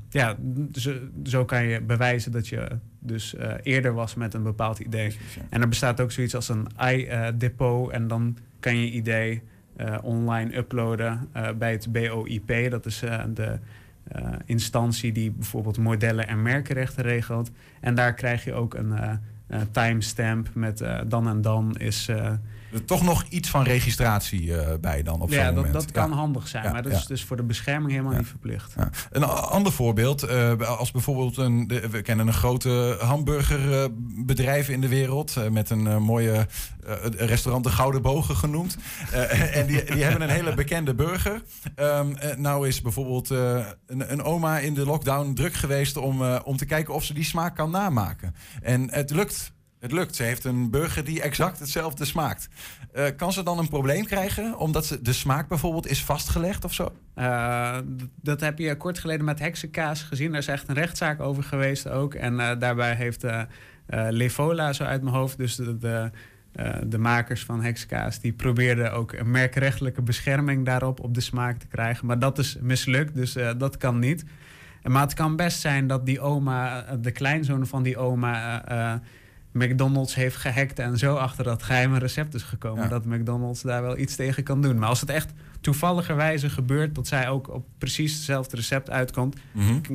ja, zo, zo kan je bewijzen dat je dus eh, eerder was met een bepaald idee. En er bestaat ook zoiets als een i-depot en dan kan je idee eh, online uploaden eh, bij het BOIP. Dat is eh, de eh, instantie die bijvoorbeeld modellen en merkenrechten regelt. En daar krijg je ook een eh, eh, timestamp met eh, dan en dan is... eh, Er toch nog iets van registratie eh, bij dan op zo'n ja, dat, moment. dat kan Ja. handig zijn, Ja, maar dat is dus voor de bescherming helemaal niet verplicht. Een ander voorbeeld, eh, als bijvoorbeeld een, de- we kennen een grote hamburgerbedrijf in de wereld eh, met een eh, mooie eh, restaurant de Gouden Bogen genoemd. Eh, en die, die hebben een hele bekende burger. Ehm, eh, nou is bijvoorbeeld eh, een, een oma in de lockdown druk geweest om, eh, om te kijken of ze die smaak kan namaken. En het lukt. Het lukt. Ze heeft een burger die exact hetzelfde smaakt. Eh, kan ze dan een probleem krijgen omdat ze, de smaak bijvoorbeeld is vastgelegd of zo? Eh, dat heb je kort geleden met heksenkaas gezien. Er is echt een rechtszaak over geweest ook. En eh, daarbij heeft Levola, zo uit mijn hoofd, dus de, de, makers van heksenkaas... die probeerden ook een merkrechtelijke bescherming daarop op de smaak te krijgen. Maar dat is mislukt, dus dat kan niet. Maar het kan best zijn dat die oma, de kleinzoon van die oma... McDonald's heeft gehackt en zo achter dat geheime recept is gekomen... Ja. dat McDonald's daar wel iets tegen kan doen. Maar als het echt toevalligerwijze gebeurt... dat zij ook op precies hetzelfde recept uitkomt...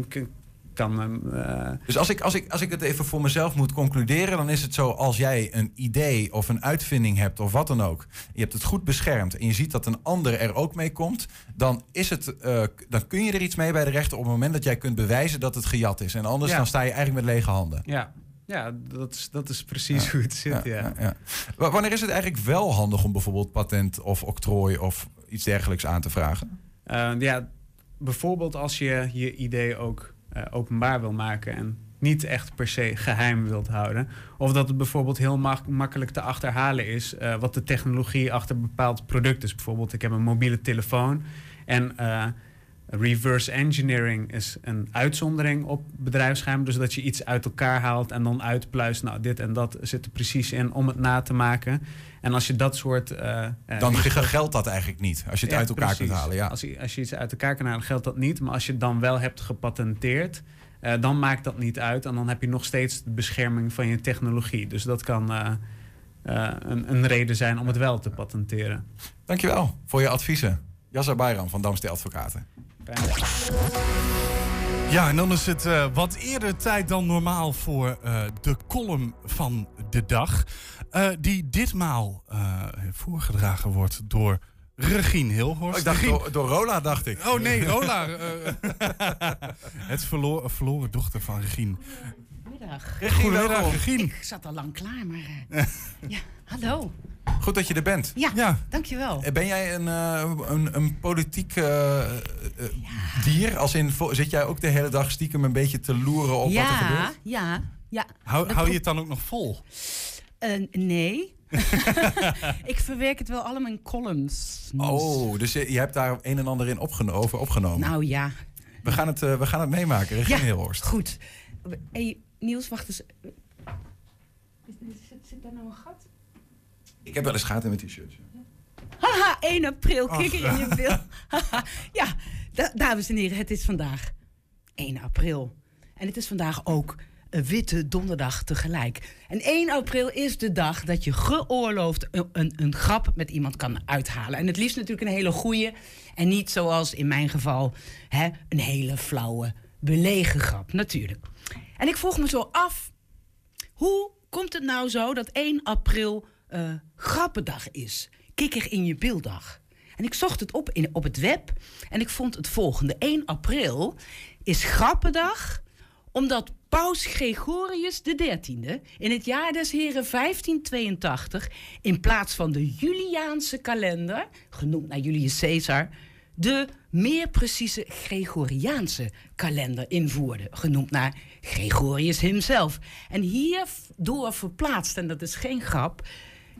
k- kan... eh, Dus als ik, als, ik, als ik het even voor mezelf moet concluderen, dan is het zo: als jij een idee of een uitvinding hebt of wat dan ook, je hebt het goed beschermd en je ziet dat een ander er ook mee komt, dan, is het, eh, dan kun je er iets mee bij de rechter op het moment dat jij kunt bewijzen dat het gejat is. En anders Ja. dan sta je eigenlijk met lege handen. ja, ja dat, is, dat is precies hoe het zit, ja. ja. Wa- Wanneer is het eigenlijk wel handig om bijvoorbeeld patent of octrooi of iets dergelijks aan te vragen? Eh, ja, bijvoorbeeld als je je idee ook eh, openbaar wil maken en niet echt per se geheim wilt houden. Of dat het bijvoorbeeld heel mak- makkelijk te achterhalen is eh, wat de technologie achter een bepaald product is. Bijvoorbeeld, ik heb een mobiele telefoon En eh, reverse engineering is een uitzondering op bedrijfsgeheim. Dus dat je iets uit elkaar haalt en dan uitpluist. Nou, dit en dat zit er precies in om het na te maken. En als je dat soort. eh, eh, Dan risico's- geldt dat eigenlijk niet. Als je het ja, uit elkaar kunt halen. Ja. Als, je, als je iets uit elkaar kan halen, geldt dat niet. Maar als je het dan wel hebt gepatenteerd, eh, dan maakt dat niet uit. En dan heb je nog steeds de bescherming van je technologie. Dus dat kan een, een reden zijn om het wel te patenteren. Dankjewel voor je adviezen. Jasser Bayram van Damstel Advocaten. Ja, en dan is het eh, wat eerder tijd dan normaal voor eh, de column van de dag. eh, die ditmaal voorgedragen wordt door Regine Hilhorst. Oh, ik dacht Regine- door, door Rola, dacht ik. Oh nee, Rola. het verlo- verloren dochter van Regine. Goedemiddag. Goedemiddag. Regine. Ik zat al lang klaar, maar... eh, ja, hallo. Goed dat je er bent. Ja, Ja. dankjewel. Eh, Ben jij een, eh, een, een politiek dier? Als in, zit jij ook de hele dag stiekem een beetje te loeren op wat er ja, gebeurt? ja, ja. Hou, hou je het dan ook nog vol? Eh, nee. ik verwerk het wel allemaal in columns. Oh, dus je, je hebt daar een en ander in opgeno over opgenomen. Nou ja. we, gaan het, we gaan het meemaken. Regine ja, Hilhorst. goed. Hey, Niels, wacht eens. Zit, zit daar nou een gat? Ik heb wel eens gaten met die shirts. Haha, 1 april, kikker in je bil. Ja, da- dames en heren, het is vandaag 1 april. En het is vandaag ook een witte donderdag tegelijk. En 1 april is de dag dat je geoorloofd een, een, een grap met iemand kan uithalen. En het liefst natuurlijk een hele goeie. En niet zoals in mijn geval hè, een hele flauwe, belegen grap, natuurlijk. En ik vroeg me zo af, hoe komt het nou zo dat 1 april eh, grappendag is? Kikker in je beelddag. En ik zocht het op in, op het web en ik vond het volgende. 1 april is grappendag omdat paus Gregorius XIII in het jaar des heren 1582 in plaats van de Juliaanse kalender, genoemd naar Julius Caesar, de meer precieze Gregoriaanse kalender invoerde, genoemd naar Gregorius himself. En hierdoor verplaatst, en dat is geen grap,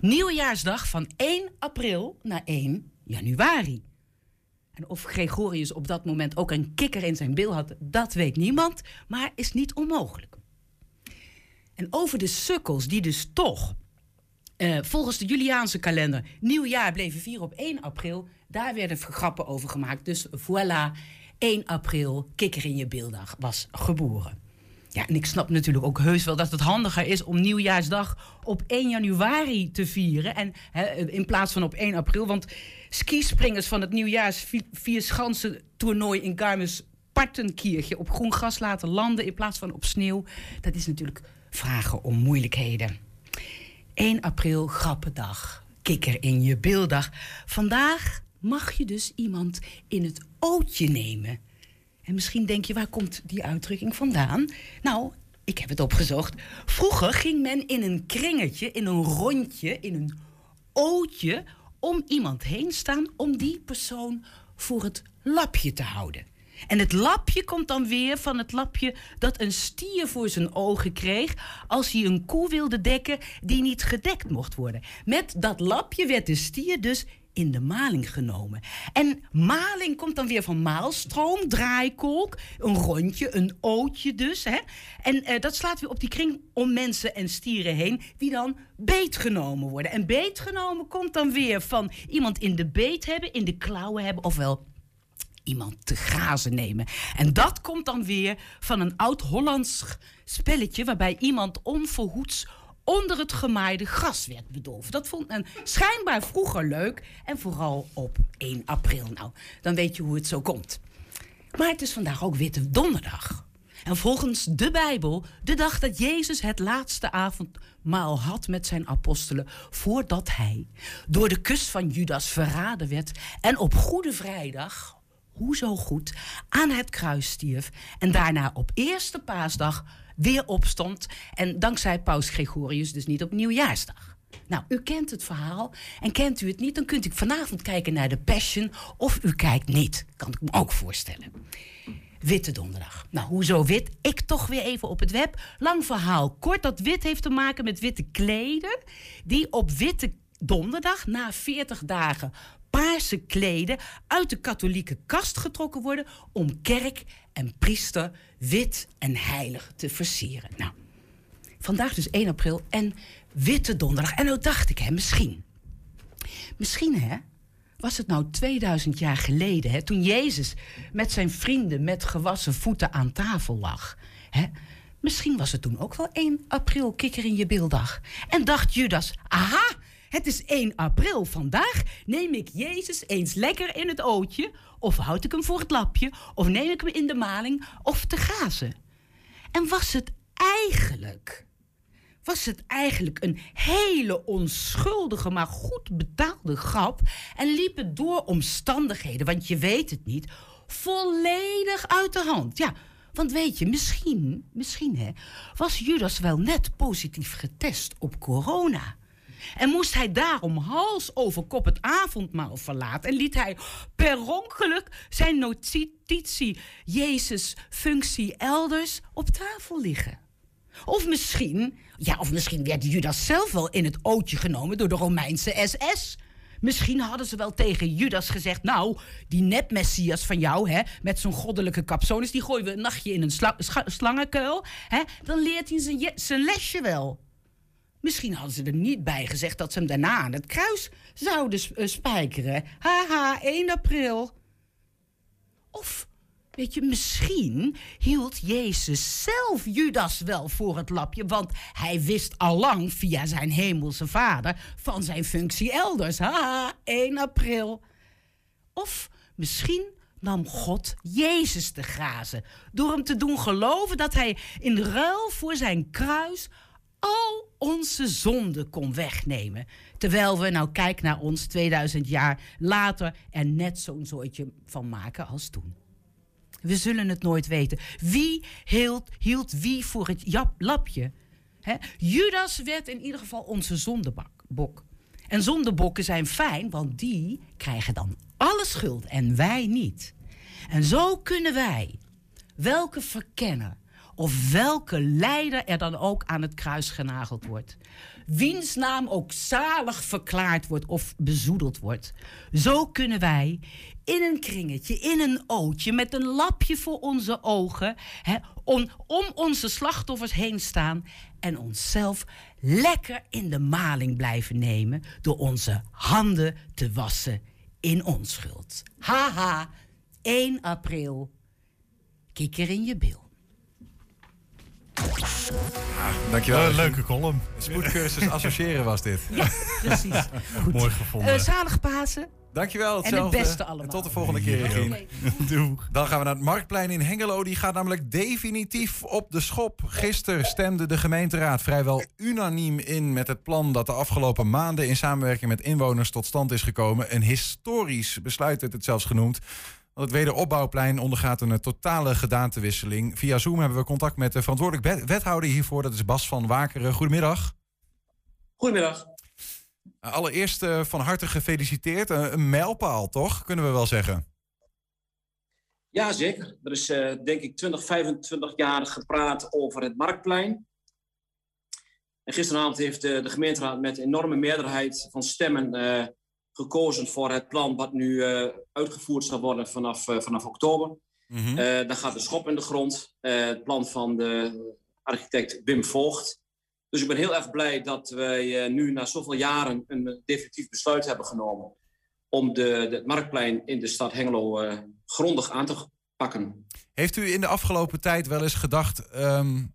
nieuwjaarsdag van 1 april naar 1 januari. En of Gregorius op dat moment ook een kikker in zijn bil had, dat weet niemand, maar is niet onmogelijk. En over de sukkels die dus toch eh, volgens de Juliaanse kalender nieuwjaar bleven vieren op 1 april, daar werden grappen over gemaakt. Dus voilà, 1 april, kikker in je beeldag, was geboren. Ja, en ik snap natuurlijk ook heus wel dat het handiger is om nieuwjaarsdag op 1 januari te vieren. En in plaats van op 1 april. Want skispringers van het nieuwjaars vierschansen toernooi in Garmisch-Partenkirchen op groen gras laten landen in plaats van op sneeuw. Dat is natuurlijk vragen om moeilijkheden. 1 april, grappendag. Kikker in je beeldag. Vandaag mag je dus iemand in het ootje nemen. En misschien denk je, waar komt die uitdrukking vandaan? Nou, ik heb het opgezocht. Vroeger ging men in een kringetje, in een rondje, in een ootje om iemand heen staan om die persoon voor het lapje te houden. En het lapje komt dan weer van het lapje dat een stier voor zijn ogen kreeg als hij een koe wilde dekken die niet gedekt mocht worden. Met dat lapje werd de stier dus in de maling genomen. En maling komt dan weer van maalstroom, draaikolk, een rondje, een ootje dus. Hè? En eh, dat slaat weer op die kring om mensen en stieren heen, die dan beetgenomen worden. En beetgenomen komt dan weer van iemand in de beet hebben, in de klauwen hebben, ofwel iemand te grazen nemen. En dat komt dan weer van een oud-Hollands spelletje waarbij iemand onverhoeds onder het gemaaide gras werd bedolven. Dat vond men schijnbaar vroeger leuk en vooral op 1 april. Nou, dan weet je hoe het zo komt. Maar het is vandaag ook Witte Donderdag. En volgens de Bijbel de dag dat Jezus het laatste avondmaal had met zijn apostelen voordat hij door de kust van Judas verraden werd en op Goede Vrijdag, hoezo goed, aan het kruis stierf en daarna op eerste paasdag weer opstond en dankzij paus Gregorius dus niet op nieuwjaarsdag. Nou, u kent het verhaal en kent u het niet, dan kunt u vanavond kijken naar de Passion of u kijkt niet, kan ik me ook voorstellen. Witte donderdag. Nou, hoezo wit? Ik toch weer even op het web. Lang verhaal kort. Dat wit heeft te maken met witte kleden. Die op witte donderdag na 40 dagen paarse kleden uit de katholieke kast getrokken worden om kerk en priester wit en heilig te versieren. Nou, vandaag dus 1 april en Witte Donderdag. En nou dacht ik, hè, misschien. Misschien, hè, was het nou 2000 jaar geleden, hè, toen Jezus met zijn vrienden met gewassen voeten aan tafel lag. Hè? Misschien was het toen ook wel 1 april kikker in je beeldag. En dacht Judas, aha, het is 1 april. Vandaag neem ik Jezus eens lekker in het ootje. Of houd ik hem voor het lapje. Of neem ik hem in de maling. Of te gazen. En was het eigenlijk was het eigenlijk een hele onschuldige, maar goed betaalde grap. En liep het door omstandigheden, want je weet het niet, volledig uit de hand. Ja, want weet je, misschien, misschien hè, was Judas wel net positief getest op corona. En moest hij daarom hals over kop het avondmaal verlaten. En liet hij per ongeluk zijn notitie Jezus functie elders op tafel liggen. Of misschien, ja, of misschien werd Judas zelf wel in het ootje genomen door de Romeinse SS. Misschien hadden ze wel tegen Judas gezegd: Nou, die net-messias van jou, hè, met zo'n goddelijke capsones, die gooien we een nachtje in een sla slangenkuil. Hè, dan leert hij zijn lesje wel. Misschien hadden ze er niet bij gezegd dat ze hem daarna aan het kruis zouden uh, spijkeren. Haha, 1 april. Of Weet je, misschien hield Jezus zelf Judas wel voor het lapje, want hij wist allang via zijn hemelse vader van zijn functie elders. Ha, 1 april. Of misschien nam God Jezus te grazen door hem te doen geloven dat hij in ruil voor zijn kruis onze zonden kon wegnemen. Terwijl we, nou kijk naar ons 2000 jaar later, er net zo'n zooitje van maken als toen. We zullen het nooit weten. Wie hield, hield wie voor het lapje? Judas werd in ieder geval onze zondebok. En zondebokken zijn fijn, want die krijgen dan alle schuld en wij niet. En zo kunnen wij, welke verkenner of welke leider er dan ook aan het kruis genageld wordt, wiens naam ook zalig verklaard wordt of bezoedeld wordt, zo kunnen wij in een kringetje, in een ootje, met een lapje voor onze ogen, om, om onze slachtoffers heen staan en onszelf lekker in de maling blijven nemen door onze handen te wassen in onschuld. Haha, 1 april, kikker in je bil. Ah, dankjewel. Uh, leuke column. Spoedcursus associëren was dit. Ja, precies. Goed. Mooi gevonden. Uh, zalig Pasen. Dankjewel. En het beste allemaal. tot de volgende keer. Doeg. Dan gaan we naar het Marktplein in Hengelo. Die gaat namelijk definitief op de schop. Gisteren stemde de gemeenteraad vrijwel unaniem in met het plan dat de afgelopen maanden in samenwerking met inwoners tot stand is gekomen. Een historisch besluit werd het zelfs genoemd. Want het wederopbouwplein ondergaat een totale gedaantewisseling. Via Zoom hebben we contact met de verantwoordelijk wethouder hiervoor. Dat is Bas van Wakeren. Goedemiddag. Goedemiddag. Allereerst uh, van harte gefeliciteerd. Uh, een mijlpaal, toch? Kunnen we wel zeggen. Ja, zeker. Er is uh, denk ik 20, 25 jaar gepraat over het Marktplein. En gisteravond heeft de gemeenteraad met enorme meerderheid van stemmen gekozen voor het plan wat nu uitgevoerd zal worden vanaf, vanaf oktober. Mm -hmm. daar gaat de schop in de grond. het plan van de architect Wim Voogd. Dus ik ben heel erg blij dat wij eh, nu na zoveel jaren een definitief besluit hebben genomen om de, de het marktplein in de stad Hengelo uh, grondig aan te pakken. Heeft u in de afgelopen tijd wel eens gedacht, um,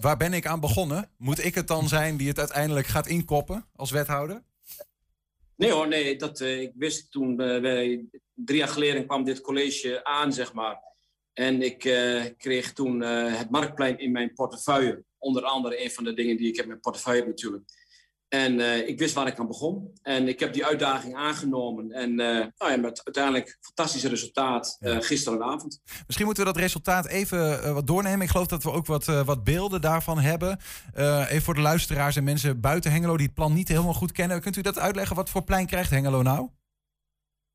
waar ben ik aan begonnen? Moet ik het dan zijn die het uiteindelijk gaat inkoppen als wethouder? Nee hoor, nee. Dat, uh, ik wist toen wij drie jaar geleden kwam dit college aan, zeg maar. En ik kreeg toen het marktplein in mijn portefeuille onder andere een van de dingen die ik heb in mijn portefeuille natuurlijk. En uh, ik wist waar ik aan begon. En ik heb die uitdaging aangenomen. En uh, nou ja, met uiteindelijk fantastische resultaat uh, gisteravond. Misschien moeten we dat resultaat even wat doornemen. Ik geloof dat we ook wat, wat beelden daarvan hebben. even voor de luisteraars en mensen buiten Hengelo die het plan niet helemaal goed kennen. Kunt u dat uitleggen? Wat voor plein krijgt Hengelo nou?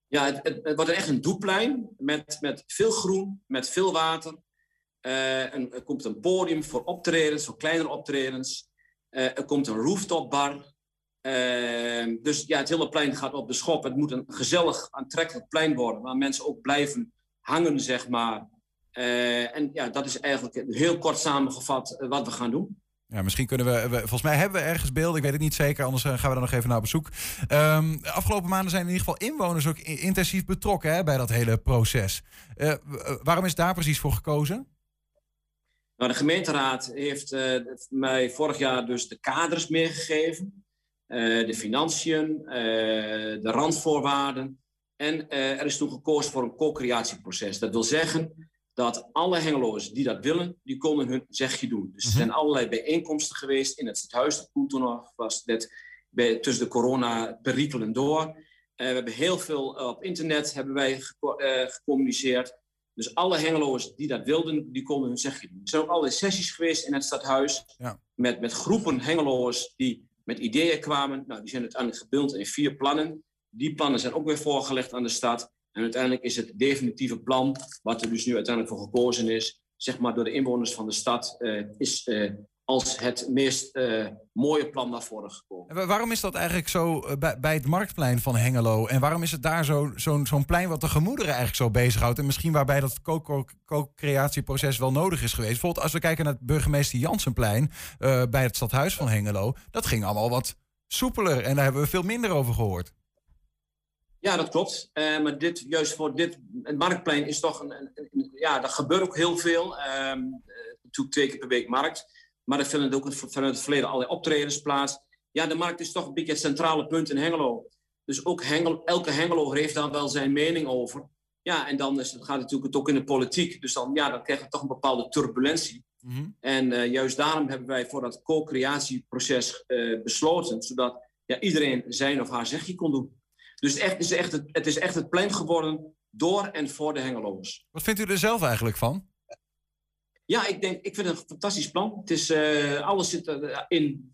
Ja, het, het, het wordt echt een doeplein met, met veel groen, met veel water. En er komt een podium voor optredens, voor kleinere optredens. Uh, er komt een rooftopbar. Ehm, dus ja, het hele plein gaat op de schop. Het moet een gezellig, aantrekkelijk plein worden, waar mensen ook blijven hangen, zeg maar. Eh, en ja, dat is eigenlijk heel kort samengevat eh, wat we gaan doen. Ja, misschien kunnen we, Volgens mij hebben we ergens beelden. Ik weet het niet zeker, anders eh, gaan we dan nog even naar bezoek. Um, afgelopen maanden zijn in ieder geval inwoners ook intensief betrokken hè, bij dat hele proces. waarom is daar precies voor gekozen? Nou, de gemeenteraad heeft mij vorig jaar dus de kaders meegegeven. de financiën, de randvoorwaarden. En er is toen gekozen voor een co-creatieproces. Dat wil zeggen dat alle Hengeloers die dat willen, die komen hun zegje doen. Dus er mhm. zijn allerlei bijeenkomsten geweest in het stadhuis. Dat toen nog was net bij, tussen de corona-perikelen door. We hebben heel veel op internet hebben wij gecommuniceerd. Dus alle Hengeloers die dat wilden, die konden hun zegje doen. Er zijn ook allerlei sessies geweest in het stadhuis. Ja. Met, met groepen Hengeloers die met ideeën kwamen. Nou, die zijn uiteindelijk gebund in vier plannen. Die plannen zijn ook weer voorgelegd aan de stad. En uiteindelijk is het definitieve plan, wat er dus nu uiteindelijk voor gekozen is, zeg maar door de inwoners van de stad, uh, is uh, als het meest uh, mooie plan naar voren gekomen. En waarom is dat eigenlijk zo bij, bij, het marktplein van Hengelo? En waarom is het daar zo'n zo, zo'n plein wat de gemoederen eigenlijk zo bezighoudt? En misschien waarbij dat co-creatieproces wel nodig is geweest. Bijvoorbeeld als we kijken naar het burgemeester Jansenplein bij het stadhuis van Hengelo. Dat ging allemaal wat soepeler en daar hebben we veel minder over gehoord. Ja, dat klopt. Maar dit, juist voor dit, het marktplein is toch een, een, ja, er gebeurt ook heel veel. Um, natuurlijk twee keer per week markt. Maar er vinden ook vanuit het verleden allerlei optredens plaats. Ja, de markt is toch een beetje het centrale punt in Hengelo. Dus ook Hengelo, elke Hengelo heeft daar wel zijn mening over. Ja, en dan is, het gaat natuurlijk ook in de politiek. Dus dan, ja, dan krijg je toch een bepaalde turbulentie. Mm -hmm. En uh, juist daarom hebben wij voor dat co-creatieproces uh, besloten. Zodat ja, iedereen zijn of haar zegje kon doen. Dus echt, het, is echt het, het is echt het plein geworden door en voor de Hengeloers. Wat vindt u er zelf eigenlijk van? Ja, ik, denk, ik vind het een fantastisch plan. Het is, uh, alles zit in,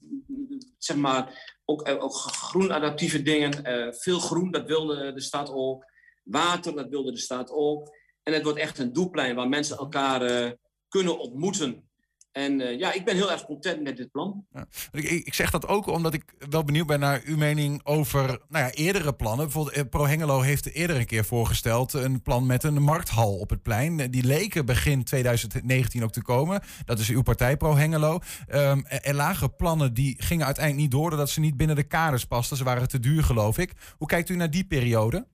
zeg maar, ook, uh, ook groenadaptieve dingen. Uh, veel groen, dat wilde de stad ook. Water, dat wilde de stad ook. En het wordt echt een doelplein waar mensen elkaar kunnen ontmoeten. En uh, ja, ik ben heel erg content met dit plan. Ja. Ik, ik, zeg dat ook omdat ik wel benieuwd ben naar uw mening over nou ja, eerdere plannen. Bijvoorbeeld eh, Pro Hengelo heeft eerder een keer voorgesteld een plan met een markthal op het plein. Die leken begin 2019 ook te komen. Dat is uw partij Pro Hengelo. Um, er lagen plannen die gingen uiteindelijk niet door doordat ze niet binnen de kaders pasten. Ze waren te duur geloof ik. Hoe kijkt u naar die periode?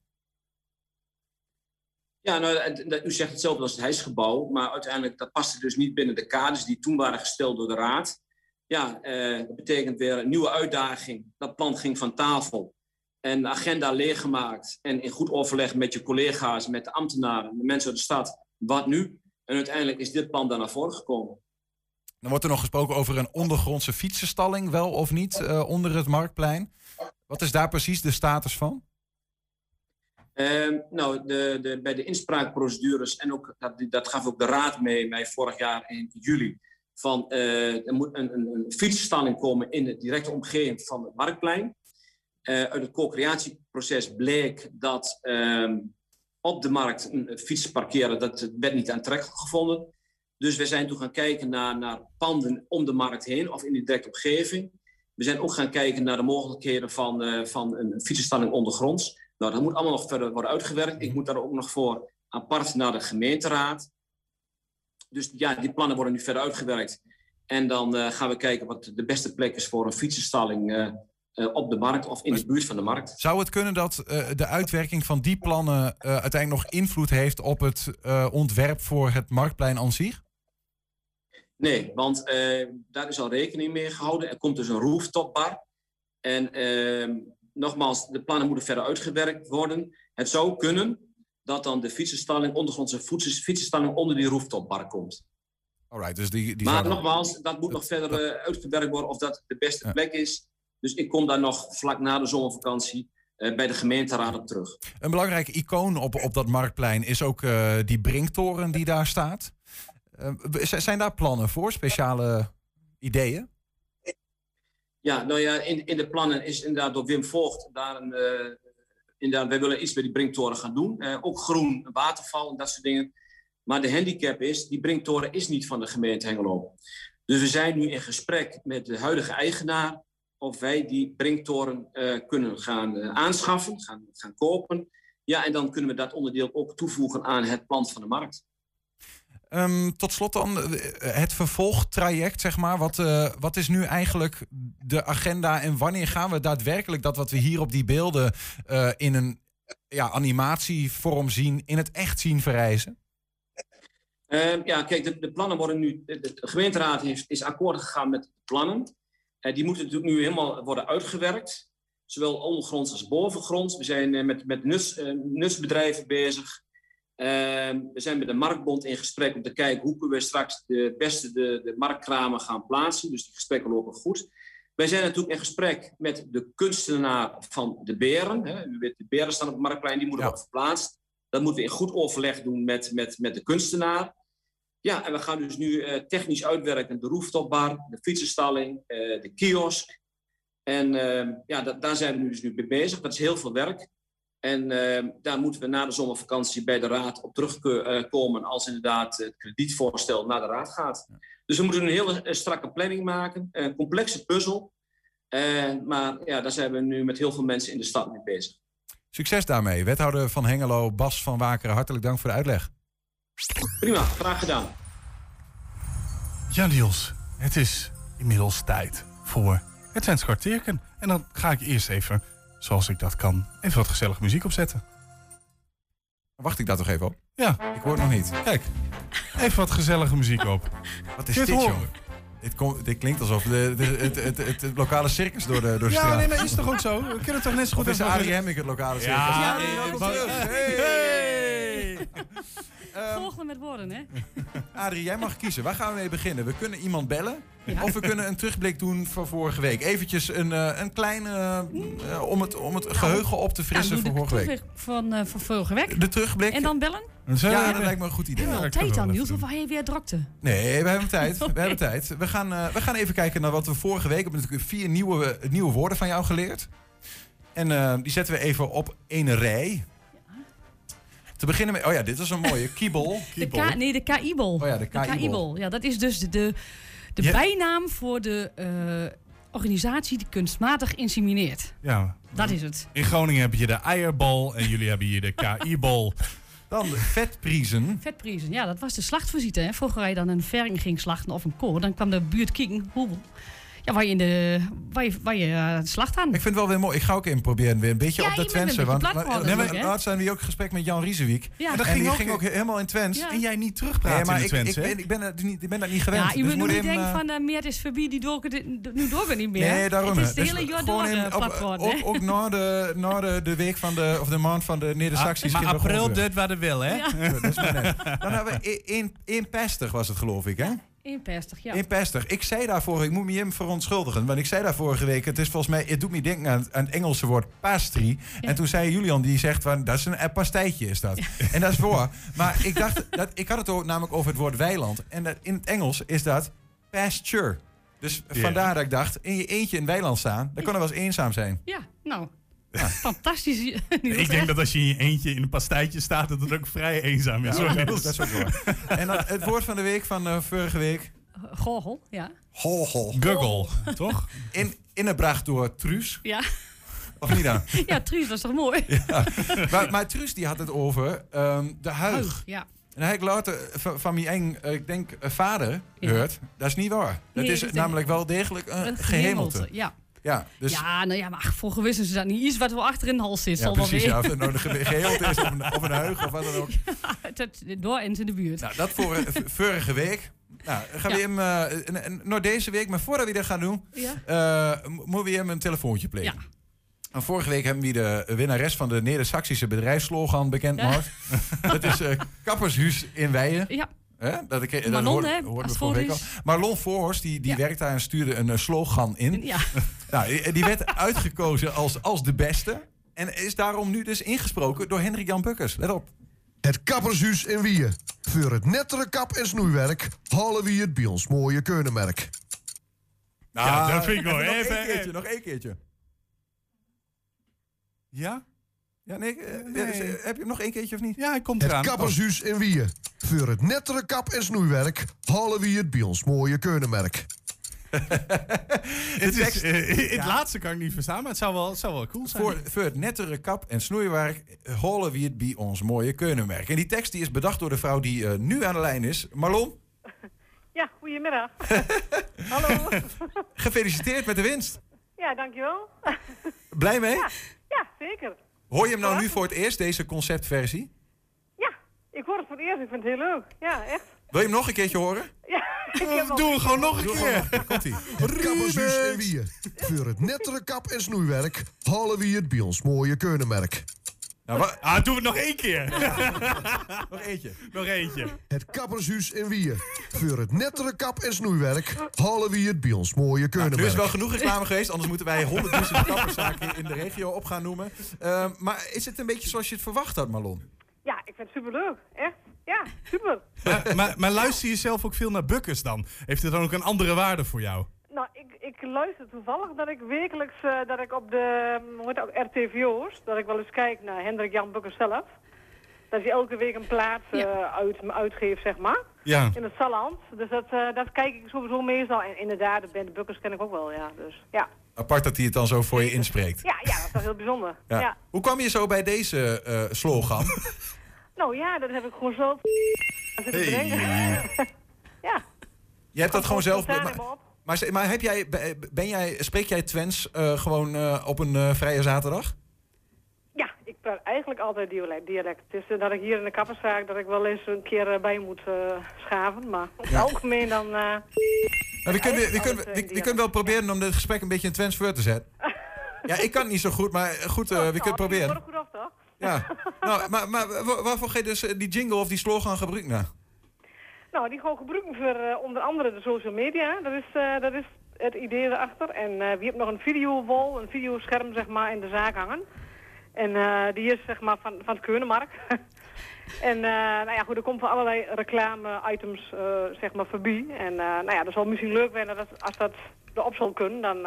Ja, nou, u zegt hetzelfde als het huisgebouw, maar uiteindelijk dat paste dus niet binnen de kaders die toen waren gesteld door de Raad. Ja, eh, dat betekent weer een nieuwe uitdaging. Dat plan ging van tafel en de agenda leeggemaakt en in goed overleg met je collega's, met de ambtenaren, de mensen uit de stad, wat nu? En uiteindelijk is dit plan daar naar voren gekomen. Dan wordt er nog gesproken over een ondergrondse fietsenstalling, wel of niet, uh, onder het Marktplein. Wat is daar precies de status van? Uh, nou, de, de, bij de inspraakprocedures, en ook, dat, dat gaf ook de raad mee, mij vorig jaar in juli, van uh, er moet een, een, een fietsstalling komen in de directe omgeving van het Marktplein. Uh, uit het co-creatieproces bleek dat ehm, op de markt een fiets parkeren, dat werd niet aantrekkelijk gevonden. Dus we zijn toen gaan kijken naar, naar panden om de markt heen of in de directe omgeving. We zijn ook gaan kijken naar de mogelijkheden van, uh, van een fietsenstalling ondergronds. Nou, dat moet allemaal nog verder worden uitgewerkt. Ik moet daar ook nog voor apart naar de gemeenteraad. Dus ja, die plannen worden nu verder uitgewerkt. En dan uh, gaan we kijken wat de beste plek is voor een fietsenstalling uh, uh, op de markt of in de buurt van de markt. Zou het kunnen dat de uitwerking van die plannen uiteindelijk nog invloed heeft op het ontwerp voor het marktplein aan zich? Nee, want daar is al rekening mee gehouden. Er komt dus een rooftopbar. En ehm, nogmaals, de plannen moeten verder uitgewerkt worden. Het zou kunnen dat dan de fietsenstalling, ondergrondse fietsenstalling onder die rooftopbar komt. Alright, dus die, die maar nogmaals, dat moet nog verder uh, uitgewerkt worden of dat de beste plek is. Dus ik kom daar nog vlak na de zomervakantie uh, bij de gemeenteraad op terug. Een belangrijk icoon op, op dat marktplein is ook uh, die Brinktoren die daar staat. zijn daar plannen voor, speciale ideeën? Ja, nou ja, in, in de plannen is inderdaad door Wim Voogd daar een. Uh, inderdaad, wij willen iets bij die Brinktoren gaan doen. Uh, ook groen, waterval en dat soort dingen. Maar de handicap is, die Brinktoren is niet van de gemeente Hengelo. Dus we zijn nu in gesprek met de huidige eigenaar. of wij die Brinktoren eh, kunnen gaan eh, aanschaffen, gaan, gaan kopen. Ja, en dan kunnen we dat onderdeel ook toevoegen aan het plan van de markt. Ehm, tot slot dan eh, het vervolgtraject, zeg maar. Wat, eh, wat is nu eigenlijk de agenda en wanneer gaan we daadwerkelijk dat wat we hier op die beelden eh, in een ja, animatievorm zien, in het echt zien verrijzen? Ehm, ja, kijk, de, plannen worden nu. De, gemeenteraad heeft, is akkoord gegaan met de plannen. Die moeten natuurlijk nu helemaal worden uitgewerkt. Zowel ondergronds als bovengronds. We zijn met, met nuts, eh, nutsbedrijven bezig. Ehm, we zijn met de Marktbond in gesprek om te kijken hoe kunnen we straks de beste de, de marktkramen gaan plaatsen. Dus die gesprekken lopen goed. Wij zijn natuurlijk in gesprek met de kunstenaar van de beren. Hè. U weet, de beren staan op het marktplein, die moeten worden verplaatst. Dat moeten we in goed overleg doen met, met, met de kunstenaar. Ja, en we gaan dus nu eh, technisch uitwerken de rooftopbar, de fietsenstalling, eh, de kiosk. En eh, ja, dat, daar zijn we nu dus nu mee bezig. Dat is heel veel werk. En eh, daar moeten we na de zomervakantie bij de raad op terugkomen als inderdaad het kredietvoorstel naar de raad gaat. Dus we moeten een hele eh, strakke planning maken, een complexe puzzel. Eh, maar ja, daar zijn we nu met heel veel mensen in de stad mee bezig. Succes daarmee. Wethouder van Hengelo, Bas van Wakeren, hartelijk dank voor de uitleg. Prima, graag gedaan. Ja, Niels, het is inmiddels tijd voor het Twents kwartierken. En dan ga ik eerst even, zoals ik dat kan, even wat gezellige muziek opzetten. Wacht ik daar toch even op? Ja, Ik hoor het nog niet. kijk. Even wat gezellige muziek op. Wat is Dit jongen? Dit, kom- dit klinkt alsof de, de, het, het, het, het lokale circus door de, door de Ja, straat... nee, maar is toch ook zo? We kunnen toch net zo Of goed is even- Arie Hemming het lokale circus? Ja. Hey! Volgende met woorden, hè? Adrie, jij mag kiezen. Waar gaan we mee beginnen? We kunnen iemand bellen. Of we kunnen een terugblik doen van vorige week. Eventjes een, eh, een kleine... eh, om, het, om het geheugen op te frissen Nou, van vorige week. terugblik van, eh, van vorige week. De terugblik. En dan bellen? Ja, dat lijkt me een goed idee. Heb je Ja, al dat kunnen tijd we dan, Niels? Of hij weer drukte? Nee, we hebben tijd. We hebben tijd. We gaan, eh, we gaan even kijken naar wat we vorige week... We hebben natuurlijk vier nieuwe, nieuwe woorden van jou geleerd. En eh, die zetten we even op één rij. Te beginnen met... Oh ja, dit is een mooie. Kiebel. De K, nee, de KIBOL. Oh ja, de KIBOL. Ja, dat is dus de, de, de Ja. bijnaam voor de eh, organisatie die kunstmatig insemineert. Ja, Dat is het. in Groningen heb je de eierbal en jullie hebben hier de KI-bal. Dan vetpriezen. Vetprijzen, ja, dat was de slachtvisite. Hè. Vroeger je dan een verring ging slachten of een koor, dan kwam de buurt kijken hoe, ja, waar je, in de, waar je, waar je eh, slacht aan. Ik vind het wel weer mooi. Ik ga ook in proberen weer een beetje Ja, op de je bent een Twentse. Want maar- nee, maar laatst zijn we hier ook in gesprek met Jan Riesewiek. Ja. En, dat die ging ook- ging ook helemaal in Twents. Ja. En jij niet terugpraten Nee, maar in ik, de ik, Twents, hè? ben, ik, ben, dat niet, ik ben dat niet gewend. Ja, je Dus moet moet niet denken eh, van uh, meer is voorbij, die doken, nu doken niet meer. Nee, daarom. Het is de Dus hele jaar gewoon door in- uh, op- plat geworden. Ook, hè. ook na de, na de, de week van de, of de maand van de Neder-Saxisch. Ah, maar april, dit waar de wil, hè? Dat is naam. Dan hebben we in, in pestig was het geloof ik, hè? Inpestig, ja. In pestig. Ik zei daarvoor, ik moet me hem verontschuldigen. Want ik zei daar vorige week, het is volgens mij, het doet me denken aan, aan het Engelse woord pastry. En toen zei Julian, die zegt van, dat is een, een pastijtje is dat. En dat is voor. Maar ik dacht, dat, ik had het ook namelijk over het woord weiland. En dat, in het Engels is dat pasture. Dus vandaar dat ik dacht, in je eentje in het weiland staan, dan kan er wel eens eenzaam zijn. Ja, nou, fantastisch. Niels, Ik denk echt. dat als je in je eentje in een pastijtje staat, dat het ook vrij eenzaam is. Ja, dat, is ook waar. En dan het woord van de week van eh, vorige week. Gorgel, ja. Hol, Google, toch? In, ingebracht door Truus. Ja, Of niet dan? ja Truus, dat is toch mooi? maar, maar Truus die had het over ehm, de huig. Ja. En hij ik later van, van mijn eng, eh, ik denk, eh, vader Ja. Dat is niet waar. Dat Nee, is dat is namelijk wel degelijk een, Een gehemelte. Ja. Ja, dus, ja, ja, nou ja, maar vroeger wisten ze dat niet. Iets wat wel achter in de hals zit, zal wel precies. Ja, of het nou een ge- gehemelte is of een, of een huig of wat dan ook. Het- Door en in de buurt. Nou, dat voor eh, vorige week. Nou, gaan we Ja. hem, nog deze week, maar voordat we dat gaan doen, Ja. eh, moeten we hem een telefoontje plegen. Ja. En vorige week hebben we de winnares van de Neder-Saxische bedrijfsslogan bekendgemaakt. Dat is Kappershuis in Weijen. Ja, Hè? Dat, ik, dat hoorden als we vorige week al. Marlon Voorhorst, die, die Ja. werkt daar en stuurde een slogan in. ja. Nou, die- werd uitgekozen als, als de beste. En is daarom nu dus ingesproken door Hendrik Jan Bukkers. Let op. Het kappershuis in Wieën. Voor het nettere kap- en snoeiwerk halen we het bij ons mooie keurnenmerk. Ja, dat vind ik wel Even even- Nog één keertje, nog één keertje. Ja? Ja, nee, eh, Nee. dus, eh, heb je hem nog één keertje of niet? Ja, hij komt Het eraan. kappershuis in Wieën. Voor het nettere kap- en snoeiwerk halen we het bij ons mooie keurnenmerk. Het, is, eh, het Ja. laatste kan ik niet verstaan, maar het zou wel, het zou wel cool zijn. Voor, voor het nettere kap- en snoeiwerk holen we het bij ons mooie keunenmerk. En die tekst die is bedacht door de vrouw die eh, nu aan de lijn is. Marlon, Ja, goedemiddag. Hallo. gefeliciteerd met de winst. Ja, dankjewel. Blij mee? Ja, ja, zeker. Hoor je hem nou nu voor het eerst, deze conceptversie? Ik hoor het voor het eerst, ik vind het heel leuk. Ja, echt. Wil je hem nog een keertje horen? Ja, Doe hem gewoon nog een keer. Komt-ie. In Wieën. Voor het nettere kap- en snoeiwerk halen we het bij ons mooie keunenmerk. Nou, wa- Ah, doen we het nog één keer. nog eentje. nog eentje. Het kappershuis in Wieën. Voor het nettere kap- en snoeiwerk halen we het bij ons mooie Nou, nu is wel genoeg reclame geweest, anders moeten wij honderdduizend kapperszaken in de regio op gaan noemen. Ehm, maar is het een beetje zoals je het verwacht had, Marlon? Ja, ik vind het superleuk. Echt. Ja, super. Maar, maar, maar luister je zelf ook veel naar Bukkers dan? Heeft het dan ook een andere waarde voor jou? Nou, ik, ik luister toevallig dat ik wekelijks, eh, dat ik op de, hoe heet dat, RTVO's, dat ik wel eens kijk naar Hendrik Jan Bukker zelf. Dat hij elke week een plaat eh, uit, uitgeeft, zeg maar. Ja. In het Salland. Dus dat, eh, dat kijk ik sowieso meestal. En inderdaad, de band Bukkers ken ik ook wel, ja. Dus ja. Apart dat hij het dan zo voor je inspreekt. Ja, ja, dat is wel heel bijzonder. Ja. ja. Hoe kwam je zo bij deze eh, slogan? Nou ja, dat heb ik gewoon zitten bedenken. ja. Je hebt dat gewoon zelf... Maar, maar, heb jij, ben jij, spreek jij Twents eh, gewoon eh, op een eh, vrije zaterdag? Ja, ik praat eigenlijk altijd dialect. dialect. Het is dat ik hier in de kapperszaak dat ik wel eens een keer bij moet schaven. Maar over het algemeen dan... eh, Nou, we, kunnen, we, kunnen, we, we kunnen wel proberen om dit gesprek een beetje in Twents voor te zetten. Ja, ik kan het niet zo goed, maar goed, eh, we kunnen het nou, proberen. goed af, toch? Ja. Nou, maar, maar wa- waarvoor ga je dus eh, die jingle of die slogan gebruiken? Nou? Nou, die gewoon gebruiken voor eh, onder andere de social media. Dat is, eh, dat is het idee erachter. En eh wie heeft nog een videowall, een videoscherm zeg maar in de zaak hangen. En die is zeg maar van, van het Keunemark. en eh, nou ja, goed, er komt van allerlei reclame-items eh, zeg maar voorbij. En eh, nou ja, dat zal misschien leuk zijn dat als dat erop zal kunnen, dan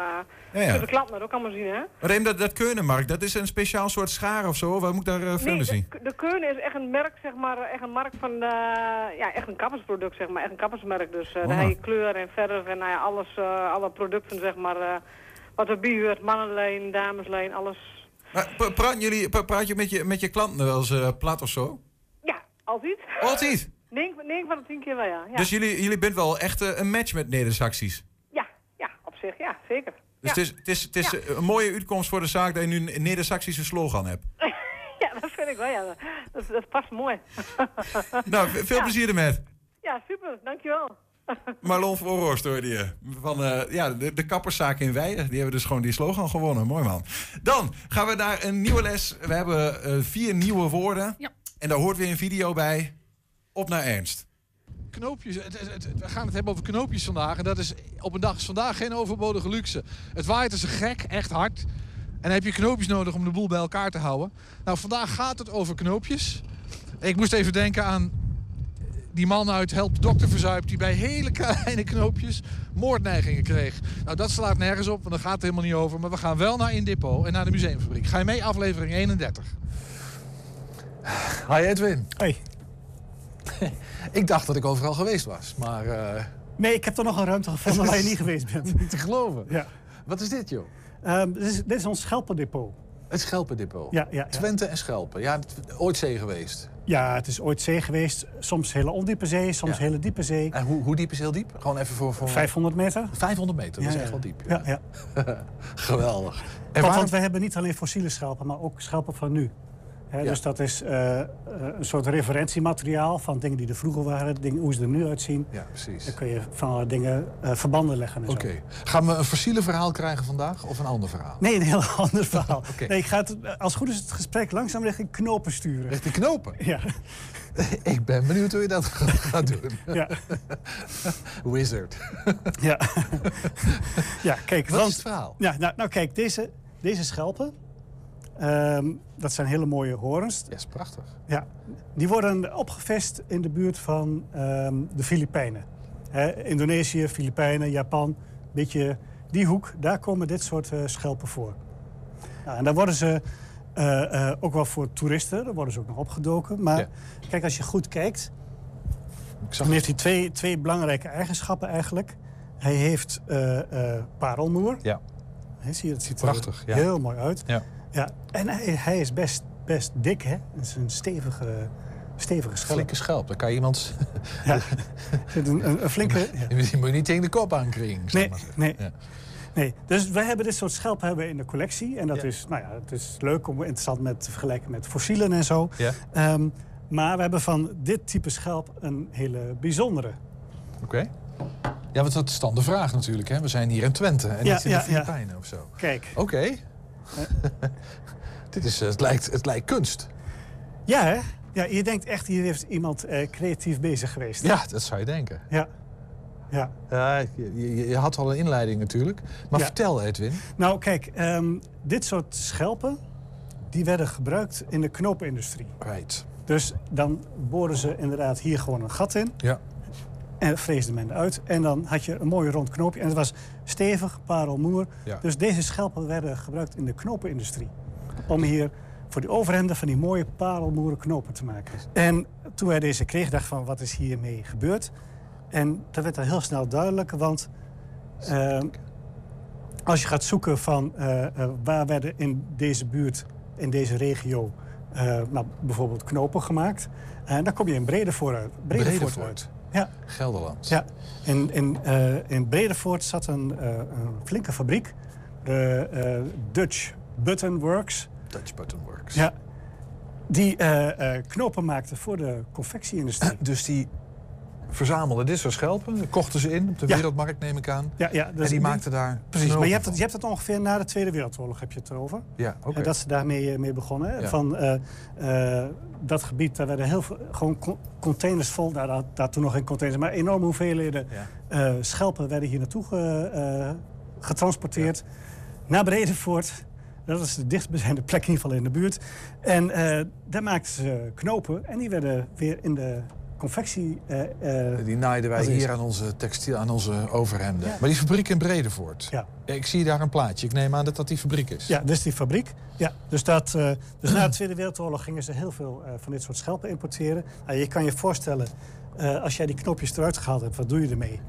kunnen de klanten dat ook allemaal zien, hè? Reem, dat, dat Keunenmarkt, dat is een speciaal soort schaar of zo? Waar moet ik daar uh, verder zien? de, de Keune is echt een merk, zeg maar, echt een markt van, ja, echt een kappersproduct, zeg maar, echt een kappersmerk. Dus uh, Oh. daar heb je kleur en verf en nou ja, alles, uh, alle producten, zeg maar, uh, wat erbij hoort, mannenlijn, dameslijn, alles. Maar pra- praat, jullie, pra- praat je met je, met je klanten wel eens uh, plat of zo? Altijd. Altijd? 9, van de 10 keer wel, ja. ja. Dus jullie, jullie bent wel echt uh, een match met Neder-Saxies? Ja, ja, op zich, ja, zeker. Dus ja. het is, het is, het is ja. een mooie uitkomst voor de zaak dat je nu een Neder-Saxische slogan hebt. ja, dat vind ik wel, ja. Dat, dat past mooi. nou, veel ja. plezier ermee. Ja, super, dankjewel. Marlon Voorhorst hoorde je. Van uh, ja, de, de kapperszaak in Weijen. Die hebben dus gewoon die slogan gewonnen. Mooi man. Dan gaan we naar een nieuwe les. We hebben uh, vier nieuwe woorden. Ja. En daar hoort weer een video bij. Op naar Ernst. Knoopjes, we gaan het hebben over knoopjes vandaag. En dat is op een dag vandaag geen overbodige luxe. Het waait als een gek, echt hard. En dan heb je knoopjes nodig om de boel bij elkaar te houden. Nou, vandaag gaat het over knoopjes. Ik moest even denken aan die man uit Help Dokter Verzuip... die bij hele kleine knoopjes moordneigingen kreeg. Nou, dat slaat nergens op, want daar gaat het helemaal niet over. Maar we gaan wel naar Indippo en naar de museumfabriek. Ga je mee, aflevering 31. Hi Edwin. Hey. ik dacht dat ik overal geweest was, maar... Uh... Nee, ik heb er nog een ruimte gevonden waar je niet geweest bent. niet te geloven. Ja. Wat is dit, joh? Um, dit, is, dit is ons Schelpendepot. Het Schelpendepot? Ja, ja, ja. Twente en Schelpen. Ja, ooit zee geweest. Ja, het is ooit zee geweest. Soms hele ondiepe zee, soms ja. hele diepe zee. En hoe, hoe diep is heel diep? Gewoon even voor... voor... 500 meter. 500 meter, dat ja, is echt wel diep. Ja, ja. Geweldig. En want, waarom... want we hebben niet alleen fossiele schelpen, maar ook schelpen van nu. He, ja. Dus dat is uh, een soort referentiemateriaal van dingen die er vroeger waren, dingen, hoe ze er nu uitzien. Ja, precies. Dan kun je van alle dingen uh, verbanden leggen. Oké. Okay. Gaan we een fossiele verhaal krijgen vandaag of een ander verhaal? Nee, een heel ander verhaal. okay. nee, ik ga het, als goed is het gesprek langzaam richting knopen sturen. Richting knopen? Ja. ik ben benieuwd hoe je dat gaat doen. ja. Wizard. ja. ja, kijk. Wat want, is het verhaal? Ja, nou, nou kijk, deze, deze schelpen. Um, dat zijn hele mooie horens. Ja, is prachtig. Ja, die worden opgevist in de buurt van um, de Filipijnen. He, Indonesië, Filipijnen, Japan, beetje die hoek, daar komen dit soort uh, schelpen voor. Nou, en daar worden ze uh, uh, ook wel voor toeristen, daar worden ze ook nog opgedoken. Maar ja. kijk, als je goed kijkt, dan heeft hij twee, twee belangrijke eigenschappen eigenlijk. Hij heeft eh, eh, parelmoer. Ja. Zie je, het ziet Prachtig, er ja. heel mooi uit. Ja. Ja. En hij, hij is best, best dik, hè? Het is een stevige, stevige schelp. Flinke schelp. Dan kan je iemand... Ja. Een, een, een flinke... ja. Die moet je niet tegen de kop aankringen. Nee, nee. Ja. Nee, dus wij hebben dit soort schelpen hebben we in de collectie. En dat Ja. is, nou ja, het is leuk om interessant met te vergelijken met fossielen en zo. Ja. Ehm, maar we hebben van dit type schelp een hele bijzondere. Oké. Ja, want dat is dan de vraag natuurlijk. Hè? We zijn hier in Twente en Ja, niet in de. Filipijnen of zo. Kijk. Oké. Dit is, eh, het, lijkt, het lijkt kunst. Ja, hè? Ja, je denkt echt, hier heeft iemand eh, creatief bezig geweest. Ja, dat zou je denken. Ja. Ja. Je, had al een inleiding natuurlijk. Maar Ja. vertel, Edwin. Nou, kijk, ehm, dit soort schelpen, die werden gebruikt in de knopenindustrie. Right. Dus dan boren ze inderdaad hier gewoon een gat in. Ja. En vreesde men eruit. En dan had je een mooi rond knoopje. En het was stevig, parelmoer. Ja. Dus deze schelpen werden gebruikt in de knopenindustrie. Om hier voor die overhemden van die mooie parelmoeren knopen te maken. En toen wij deze kregen, dacht van wat is hiermee gebeurd? En dat werd al heel snel duidelijk, want ehm, als je gaat zoeken van eh, eh, waar werden in deze buurt, in deze regio, eh, nou, bijvoorbeeld knopen gemaakt, en dan kom je in Bredevoort uit. Bredevoort Bredevoort. uit. Ja. Gelderland. Ja, in, in, eh, in Bredevoort zat een, eh, een flinke fabriek. De eh, Dutch Button Works. Dutch Button Works. Ja. Die knopen maakte voor de confectieindustrie. Dus die verzamelden dit soort schelpen, kochten ze in op de Ja. wereldmarkt, neem ik aan. Ja, ja, dus en die maakten daar. Precies, maar je hebt, het, je hebt het ongeveer na de Tweede Wereldoorlog heb je het erover. Ja, oké. En dat ze daarmee eh, mee begonnen. Ja. Van eh, eh, dat gebied, daar werden heel veel gewoon co- containers vol. Daar, daar, daar toen nog geen containers, maar enorme hoeveelheden eh, schelpen werden hier naartoe ge- getransporteerd. Naar Bredevoort. Dat is de dichtstbijzijnde plek in ieder geval in de buurt. En daar maakten ze knopen. En die werden weer in de confectie... eh, eh, Die naaiden wij hier aan onze textiel, aan onze overhemden. Ja. Maar die fabriek in Bredevoort. Ja. Ik zie daar een plaatje. Ik neem aan dat dat die fabriek is. Ja, dus die fabriek. Ja, dus, dat, eh, dus na de Tweede Wereldoorlog gingen ze heel veel van dit soort schelpen importeren. Nou, je kan je voorstellen, als jij die knopjes eruit gehaald hebt, wat doe je ermee?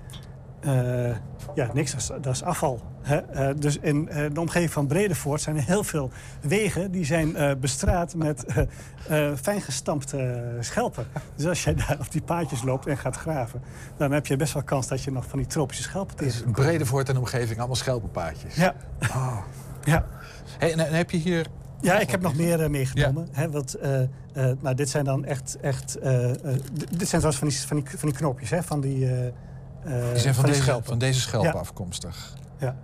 Eh, ja, niks, dat is, dat is afval. Hè? Eh, dus in eh, de omgeving van Bredevoort zijn er heel veel wegen die zijn bestraat met fijngestampte schelpen. Dus als jij daar op die paadjes loopt en gaat graven, dan heb je best wel kans dat je nog van die tropische schelpen Dus tegenkomt. Bredevoort en omgeving, allemaal schelpenpaadjes. Ja. Ja. Hey, en, en heb je hier... Ja, ik heb nog meer meegenomen. Hè, want, eh, eh, nou, dit zijn dan echt... echt dit zijn zoals van die, van die, van die knoopjes, hè? Van die, Die zijn van, deze, schelpen. van deze schelpen Ja. afkomstig. Ja,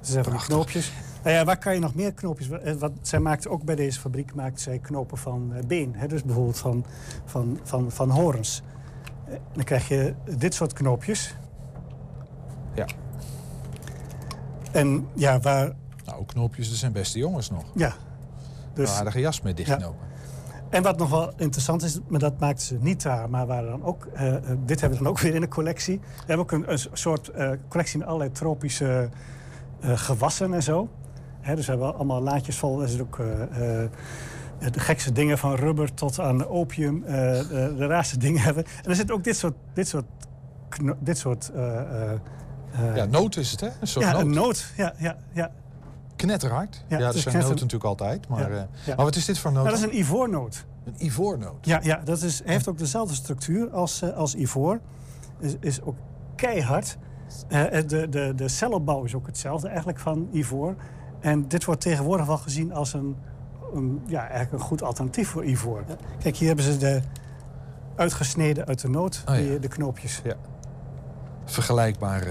ze zijn van die knoopjes. Nou ja, waar kan je nog meer knoopjes... eh, Wat, zij maakt ook bij deze fabriek maakt zij knopen van eh, been. Hè? Dus bijvoorbeeld van, van, van, van horens. Eh, dan krijg je dit soort knoopjes. Ja. En ja, waar... Nou, knoopjes, dat zijn beste jongens nog. Ja. Dus, Een aardige jas mee dichtknopen. En wat nog wel interessant is, maar dat maakten ze niet daar, maar waren dan ook, eh, eh, dit hebben we dan ook weer in de collectie. We hebben ook een, een soort eh, collectie met allerlei tropische gewassen en zo. Hè, dus we hebben allemaal laadjes vol. Er zit ook de gekste dingen van rubber tot aan opium. de, de raarste dingen hebben. En er zit ook dit soort, dit soort, dit soort Ja, noot is het, hè? Een soort ja, noot. een noot. Ja, ja, ja. Knetterhard. Ja, dat is zijn knetter- noten natuurlijk altijd. Maar, eh, maar wat is dit voor noot? Nou, dat is een ivoornoot. Een ivoornoot. Ja, ja dat is, heeft ook dezelfde structuur als, eh, als ivoor. Is, is ook keihard. Eh, de, de, de cellenbouw is ook hetzelfde eigenlijk van ivoor. En dit wordt tegenwoordig wel gezien als een, een, ja, eigenlijk een goed alternatief voor ivoor. Kijk, hier hebben ze de uitgesneden uit de noot, Oh, ja. die, de knoopjes. Ja. Vergelijkbaar.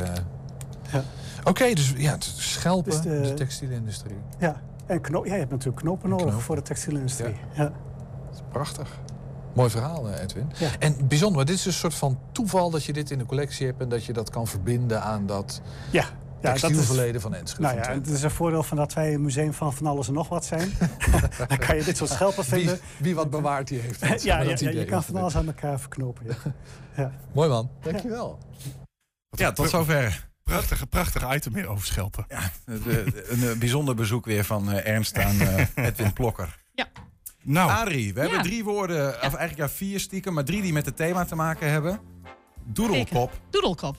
Ja. Oké, dus ja, het is schelpen, Dus de, de- textielindustrie. Ja, en kno ja, je hebt natuurlijk knopen nodig knopen. voor de textielindustrie. Ja. Dat is prachtig. Mooi verhaal, eh, Edwin. Ja. En bijzonder, maar dit is een soort van toeval dat je dit in de collectie hebt... en dat je dat kan verbinden aan dat Ja. Ja, dat is- textielverleden van Enschede. Nou ja, het is een voordeel van dat wij een museum van van alles en nog wat zijn. Dan kan je dit soort schelpen vinden. Wie, wie wat bewaard die heeft. dat. ja, je kan van alles aan elkaar verknopen. Ja. Ja. Mooi man, dankjewel. Ja, tot zover. Prachtige, prachtig item meer over schelpen. Ja, de- de- een eh, bijzonder bezoek weer van eh, Ernst aan eh, Edwin Plokker. Ja. Nou, Adrie, we hebben drie woorden, of eigenlijk ja vier stiekem, maar drie die met het thema te maken hebben. Doedelkop, Doedelkop.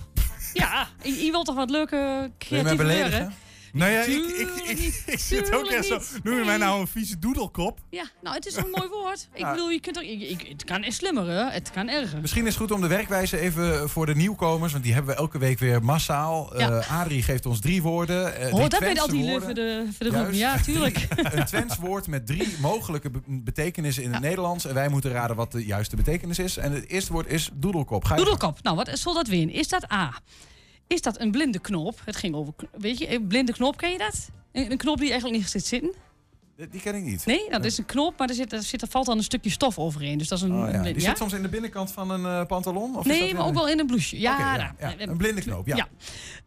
Ja, je, je wilt toch wat leuke creatieve beledigen? Nou ja, ik, ik, ik, zit ook echt zo. Noem je mij nou een vieze doedelkop? Ja, nou, het is een mooi woord. Ik Ja. bedoel, je kunt er, ik, ik- het kan slimmer, hè? Het kan erger. Misschien is het goed om de werkwijze even voor de nieuwkomers, want die hebben we elke week weer massaal. Ja. Eh, Adrie geeft ons drie woorden. eh, Oh, drie dat weet Twentse al die woorden. voor de, voor de groep. Juist. Ja, tuurlijk. een Twents woord met drie mogelijke be- betekenissen in het Nederlands. En wij moeten raden wat de juiste betekenis is. En het eerste woord is doedelkop. Ga je Doedelkop. Nou, wat zal dat weer? Is dat A? Is dat een blinde knop? Het ging over, weet je, een blinde knop, ken je dat? Een, een knop die eigenlijk niet zit zitten? Die, ken ik niet. Nee, dat is een knop, maar er, zit, er, zit, er valt dan een stukje stof overheen. Dus dat is een, Oh, ja. een Die zit soms in de binnenkant van een eh, pantalon? Of is Nee, dat maar ook wel in een blouseje. Ja, Oké, ja, nou, ja. Een blinde knoop, ja.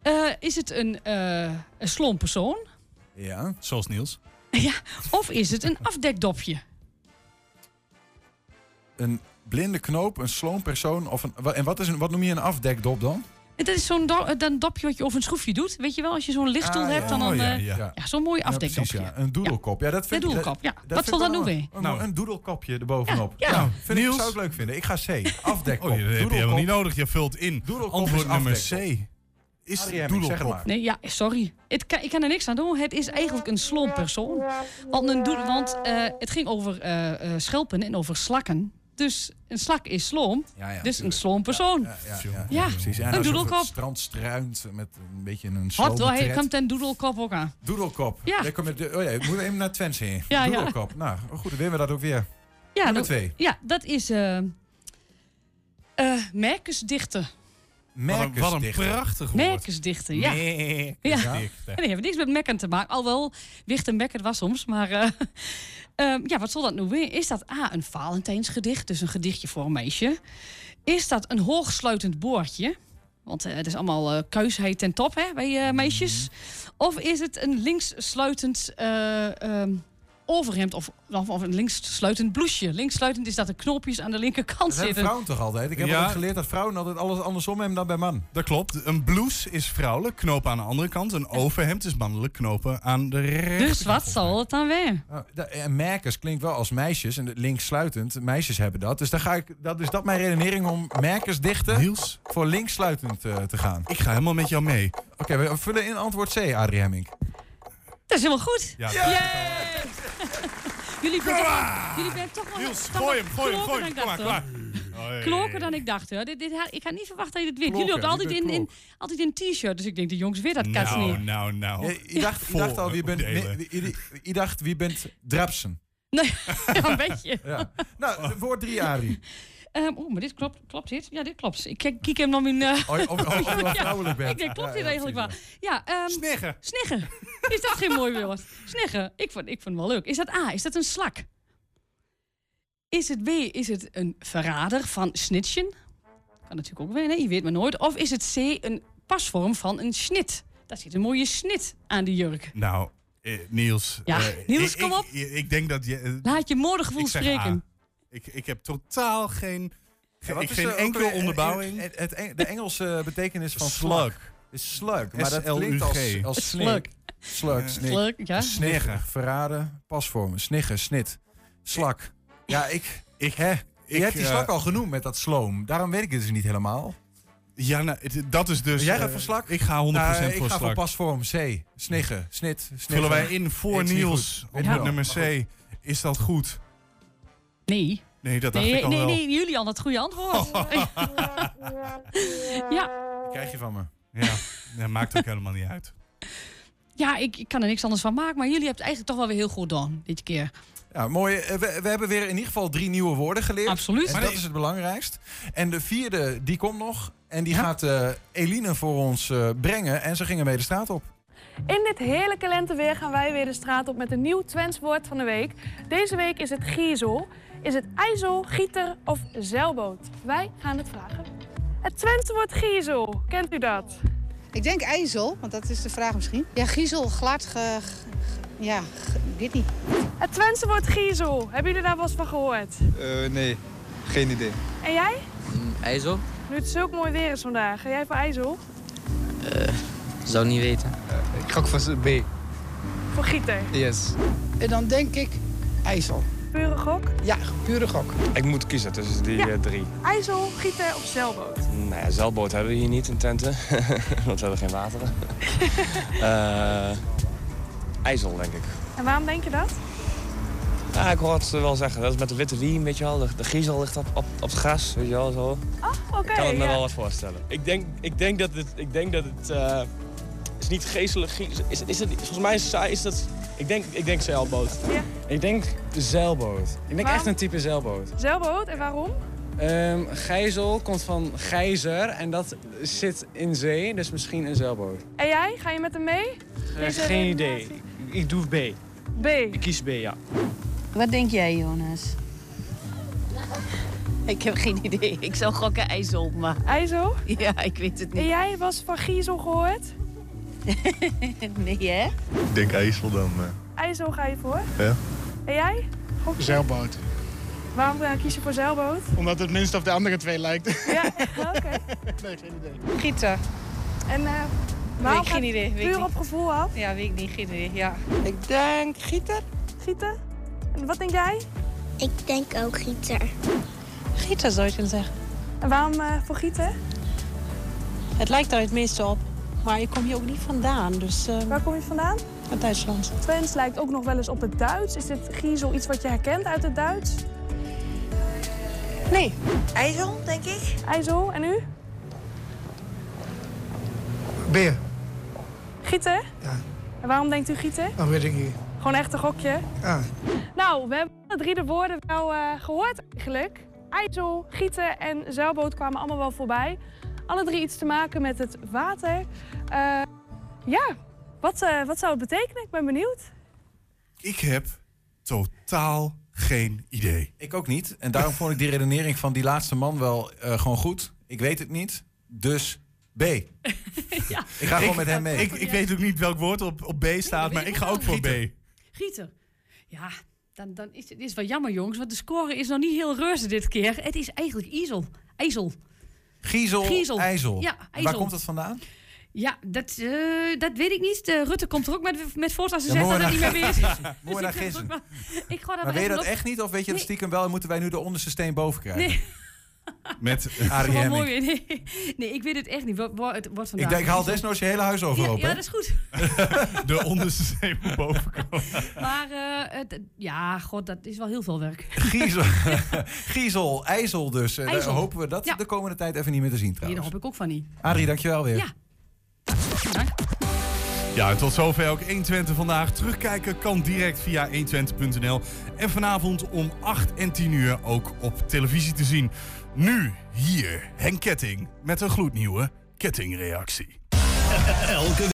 Eh, is het een, eh een slom persoon? Ja. Zoals Niels. Ja. Of is het een afdekdopje? Een blinde knoop, een sloom persoon. Of een, en wat, is een, wat noem je een afdekdop dan? Dat is zo'n do- eh, dat dopje wat je over een schroefje doet. Weet je wel, als je zo'n lichtstoel Ah, ja. hebt, dan, Oh, dan ja, eh, ja. ja, zo'n mooi Ja, precies, afdekdopje. ja. Een doedelkop. Ja, dat vind Een ik- doedelkop, ja. dat Wat zal ik dat nu een- weer? Een, Nou. een doedelkopje erbovenop. Ja, Ja, ja. vind ik, Niels? zou ik leuk vinden. Ik ga C. Afdekkop. Oh, dat heb je helemaal Doedelkop. niet nodig. Je vult in. Doedelkop Antwoord is nummer. C. Is het doedelkop. maar. Nee, ja, sorry. Het kan, ik kan er niks aan doen. Het is eigenlijk een slom persoon. Want, een want eh, het ging over eh, eh, schelpen en over slakken. Dus een slak is slom. Ja, ja, dus een slom persoon. Ja, ja, ja, Ja, precies. En een doedelkop. het strand struint met een beetje een Wat, slome waar tred. komt een doedelkop ook aan? Doedelkop. Ja. Daar kom je de- oh ja, we moeten even naar Twents heen. Ja, ja. Doedelkop. Nou, goed, dan winnen we dat ook weer. Ja, Nummer dat- twee. Ja, dat is eh eh merkensdichter. Wat een, wat een prachtig woord. Merkensdichter, ja. Ja. Merkensdichter. En die hebben niks met mekken te maken. Alhoewel, Wicht Mekker was soms. Maar eh, ehm, ja, wat zal dat nu weer? Is dat A, een Valentijnsgedicht, dus een gedichtje voor een meisje? Is dat een hoogsluitend boordje? Want eh, het is allemaal eh keusheid ten top hè, bij eh, meisjes. Of is het een linkssluitend eh, ehm, overhemd of, of, of een linkssluitend blouseje? Linkssluitend is dat de knopjes aan de linkerkant Dat hebben zitten. vrouwen toch altijd? Ik heb Ja. ook geleerd dat vrouwen altijd alles andersom hebben dan bij man. Dat klopt. Een blouse is vrouwelijk, knopen aan de andere kant. Een overhemd is mannelijk, knopen aan de rechterkant. Dus wat zal het dan weer? Uh, en merkers klinkt wel als meisjes. En linksluitend, meisjes hebben dat. Dus dan ga ik, dat is dat mijn redenering om merkers dichten Niels? voor linksluitend eh, te gaan. Ik ga helemaal met jou mee. Oké, we vullen in antwoord C, Adrie Hemming. Dat is helemaal goed. Ja, Jullie bent, toch- jullie bent toch wel... Niels, gooi wel hem, gooi hem, kloker gooi dan hem. ik Kom dacht, maar, hoor. klaar. Oh, Kloker dan ik dacht, hoor. Dit, dit, ik had niet verwacht dat je dit wint. Jullie je altijd in, in, altijd in een t-shirt. Dus ik denk, de jongens weer dat kast Nou, niet. nou, nou. Je, je dacht, je dacht al, wie bent, je dacht, wie bent Drapsen? Nee, een beetje. Ja. Nou, woord 3, Adrie. Ehm, Oeh, maar dit klopt, klopt dit? Ja, dit klopt. Ik kijk, kijk hem dan in... eh, Oh, of- of je wel Ja, bent. Ik denk, klopt dit ja, eigenlijk wel? Ja, ehm Sneggen. Is dat geen mooi woord? Sniggen. Ik vond, ik vond het wel leuk. Is dat A? Is dat een slak? Is het B? Is het een verrader van snitchen? Kan natuurlijk ook weer, nee, je weet maar nooit. Of is het C? Een pasvorm van een snit? Daar zit een mooie snit aan de jurk. Nou, eh, Niels. Ja, eh, Niels, ik- kom op. Ik, ik denk dat je... eh, Laat je zeg spreken. A. Ik, ik heb totaal geen, Ja, ik, is, geen eh, enkele eh, onderbouwing. Het, het, het- de Engelse betekenis van Slug. is slug. Maar dat klinkt als, als Slug. snik. Slug, snik. Slug, ja. Sniggen, verraden, pasvormen, sniggen, snit, slak. Ja, ik... Ik, Hè? ik, je hebt die eh, slak al genoemd met dat sloom. Daarom weet ik het dus niet helemaal. Ja, nou, dat is dus... Jij gaat eh, voor slak? Ik ga 100% Nou, ik voor ga slak. voor pasvorm C. Sniggen, snit. Vullen wij in voor Ik Niels op Ja. nummer C. Is dat goed? Nee. Nee, dat dacht Nee, ik al nee, wel. nee, jullie hadden het goede antwoord. ja, krijg je van me. Ja, dat maakt ook helemaal niet uit. ja ik, ik kan er niks anders van maken. Maar jullie hebben het eigenlijk toch wel weer heel goed gedaan, dit keer. Ja, mooi. Eh, We, we hebben weer in ieder geval drie nieuwe woorden geleerd. Absoluut. En Maar dat nee. is het belangrijkst. En de vierde, die komt nog. En die gaat eh, Eline voor ons eh, brengen. En ze gingen mee de straat op. In dit heerlijke lenteweer gaan wij weer de straat op met een nieuw Twents woord van de week. Deze week is het giezel. Is het ijzel, gieter of zeilboot? Wij gaan het vragen. Het Twentse woord giezel, kent u dat? Ik denk ijzel, want dat is de vraag misschien. Ja, giezel, glad, ge, ge- ja, ge- weet niet. Het Twentse woord giezel, hebben jullie daar wel eens van gehoord? Eh, nee, geen idee. En jij? IJssel? Nu het zulk mooi weer is vandaag, ga jij voor ijzel? Eh, zou niet weten. ik ga ook voor B. Voor gieter? Yes. En dan denk ik ijzel. Pure gok? Ja, pure gok. Ik moet kiezen tussen die Ja. eh, drie. IJssel, gieten of zeilboot? Nou ja, zeilboot hebben we hier niet in Twente. want we hebben geen water. Eh IJssel, denk ik. En waarom denk je dat? Ja, ik hoor het wel zeggen. Dat is met de witte wien, weet je wel. De, de griezel ligt op, op, op het gras, weet je wel. Zo. Oh, oké. ik kan het me ja. wel wat voorstellen. Ik denk, ik denk dat het... Ik denk dat het eh, niet geestelijk... Is, is het, volgens mij is, is dat... Ik denk, ik denk zeilboot. Ja. Ik denk de zeilboot. Ik denk Waarom? echt een type zeilboot. Zeilboot, en waarom? Ehm gijzel komt van gijzer en dat zit in zee, dus misschien een zeilboot. En jij, ga je met hem mee? Deze geen idee. Ik doe B. B. Ik kies B, ja. Wat denk jij, Jonas? Ik heb geen idee. Ik zou gokken IJssel, maar... IJssel? Ja, ik weet het En niet. jij was van Giesel gehoord? nee, hè? Ik denk IJssel dan. eh, IJssel ga je voor. ja. En jij? Zeilboot. Waarom eh, kies je voor zeilboot? Omdat het minst op de andere twee lijkt. Ja, oké. Nee, geen idee. Gieten. En eh waarom Weet ik geen idee, weet puur niet. op gevoel af? Ja, weet ik niet. Geen idee, ja. Ik denk gieter. Gieter? En wat denk jij? Ik denk ook gieter. Gieten zou je kunnen zeggen. En waarom eh, voor gieten? Het lijkt er het meeste op. Maar ik kom hier ook niet vandaan, dus... eh, Waar kom je vandaan? Uit Duitsland. Twents lijkt ook nog wel eens op het Duits. Is dit Giesel iets wat je herkent uit het Duits? Nee. IJssel, denk ik. IJssel, en u? Beer. Gieten? Ja. En waarom denkt u gieten? Dat weet ik niet. Gewoon echt een gokje? Ja. Nou, we hebben alle drie de woorden wel eh, gehoord eigenlijk. IJssel, gieten en zeilboot kwamen allemaal wel voorbij. Alle drie iets te maken met het water. Eh, ja, wat, eh, wat zou het betekenen? Ik ben benieuwd. Ik heb totaal geen idee. Ik ook niet. En daarom vond ik die redenering van die laatste man wel eh, gewoon goed. Ik weet het niet. Dus B. Ik ga gewoon met hem mee. Ik, ik weet ook niet welk woord op, op B staat, maar ik ga ook voor B. Gieter. Ja, dan, dan is het is wel jammer, jongens. Want de score is nog niet heel reuze dit keer. Het is eigenlijk IJssel. IJssel. IJssel. Ja, En Waar komt dat vandaan? Ja, dat, eh, dat weet ik niet. De Rutte komt er ook met, met voorstellen. Ze Ja, zegt dat het niet meer naar- weet. Dus Moeten we naar ik ga het gissen. Ik ga daar Maar weet je dat op- echt niet? Of weet je dat Nee. stiekem wel en moeten wij nu de onderste steen boven krijgen? Nee. Met Arie mooi. Nee, nee, ik weet het echt niet. Wat, wat, het wordt Ik vandaag. denk, haal desnoods je hele huis overhoop, Ja, ja, dat is goed. De onderste steen moet boven komen. Maar eh, het, ja, god, dat is wel heel veel werk. Giezel, Giezel IJssel dus. Eh, Daar IJssel. hopen we dat Ja. de komende tijd even niet meer te zien Nee, trouwens. daar hoop ik ook van niet. Adrie, dankjewel weer. Ja. Ja, tot zover ook 120 vandaag. Terugkijken kan direct via 120.nl. En vanavond om 8 en 10 uur ook op televisie te zien. Nu, hier, Henk Ketting met een gloednieuwe kettingreactie. Elke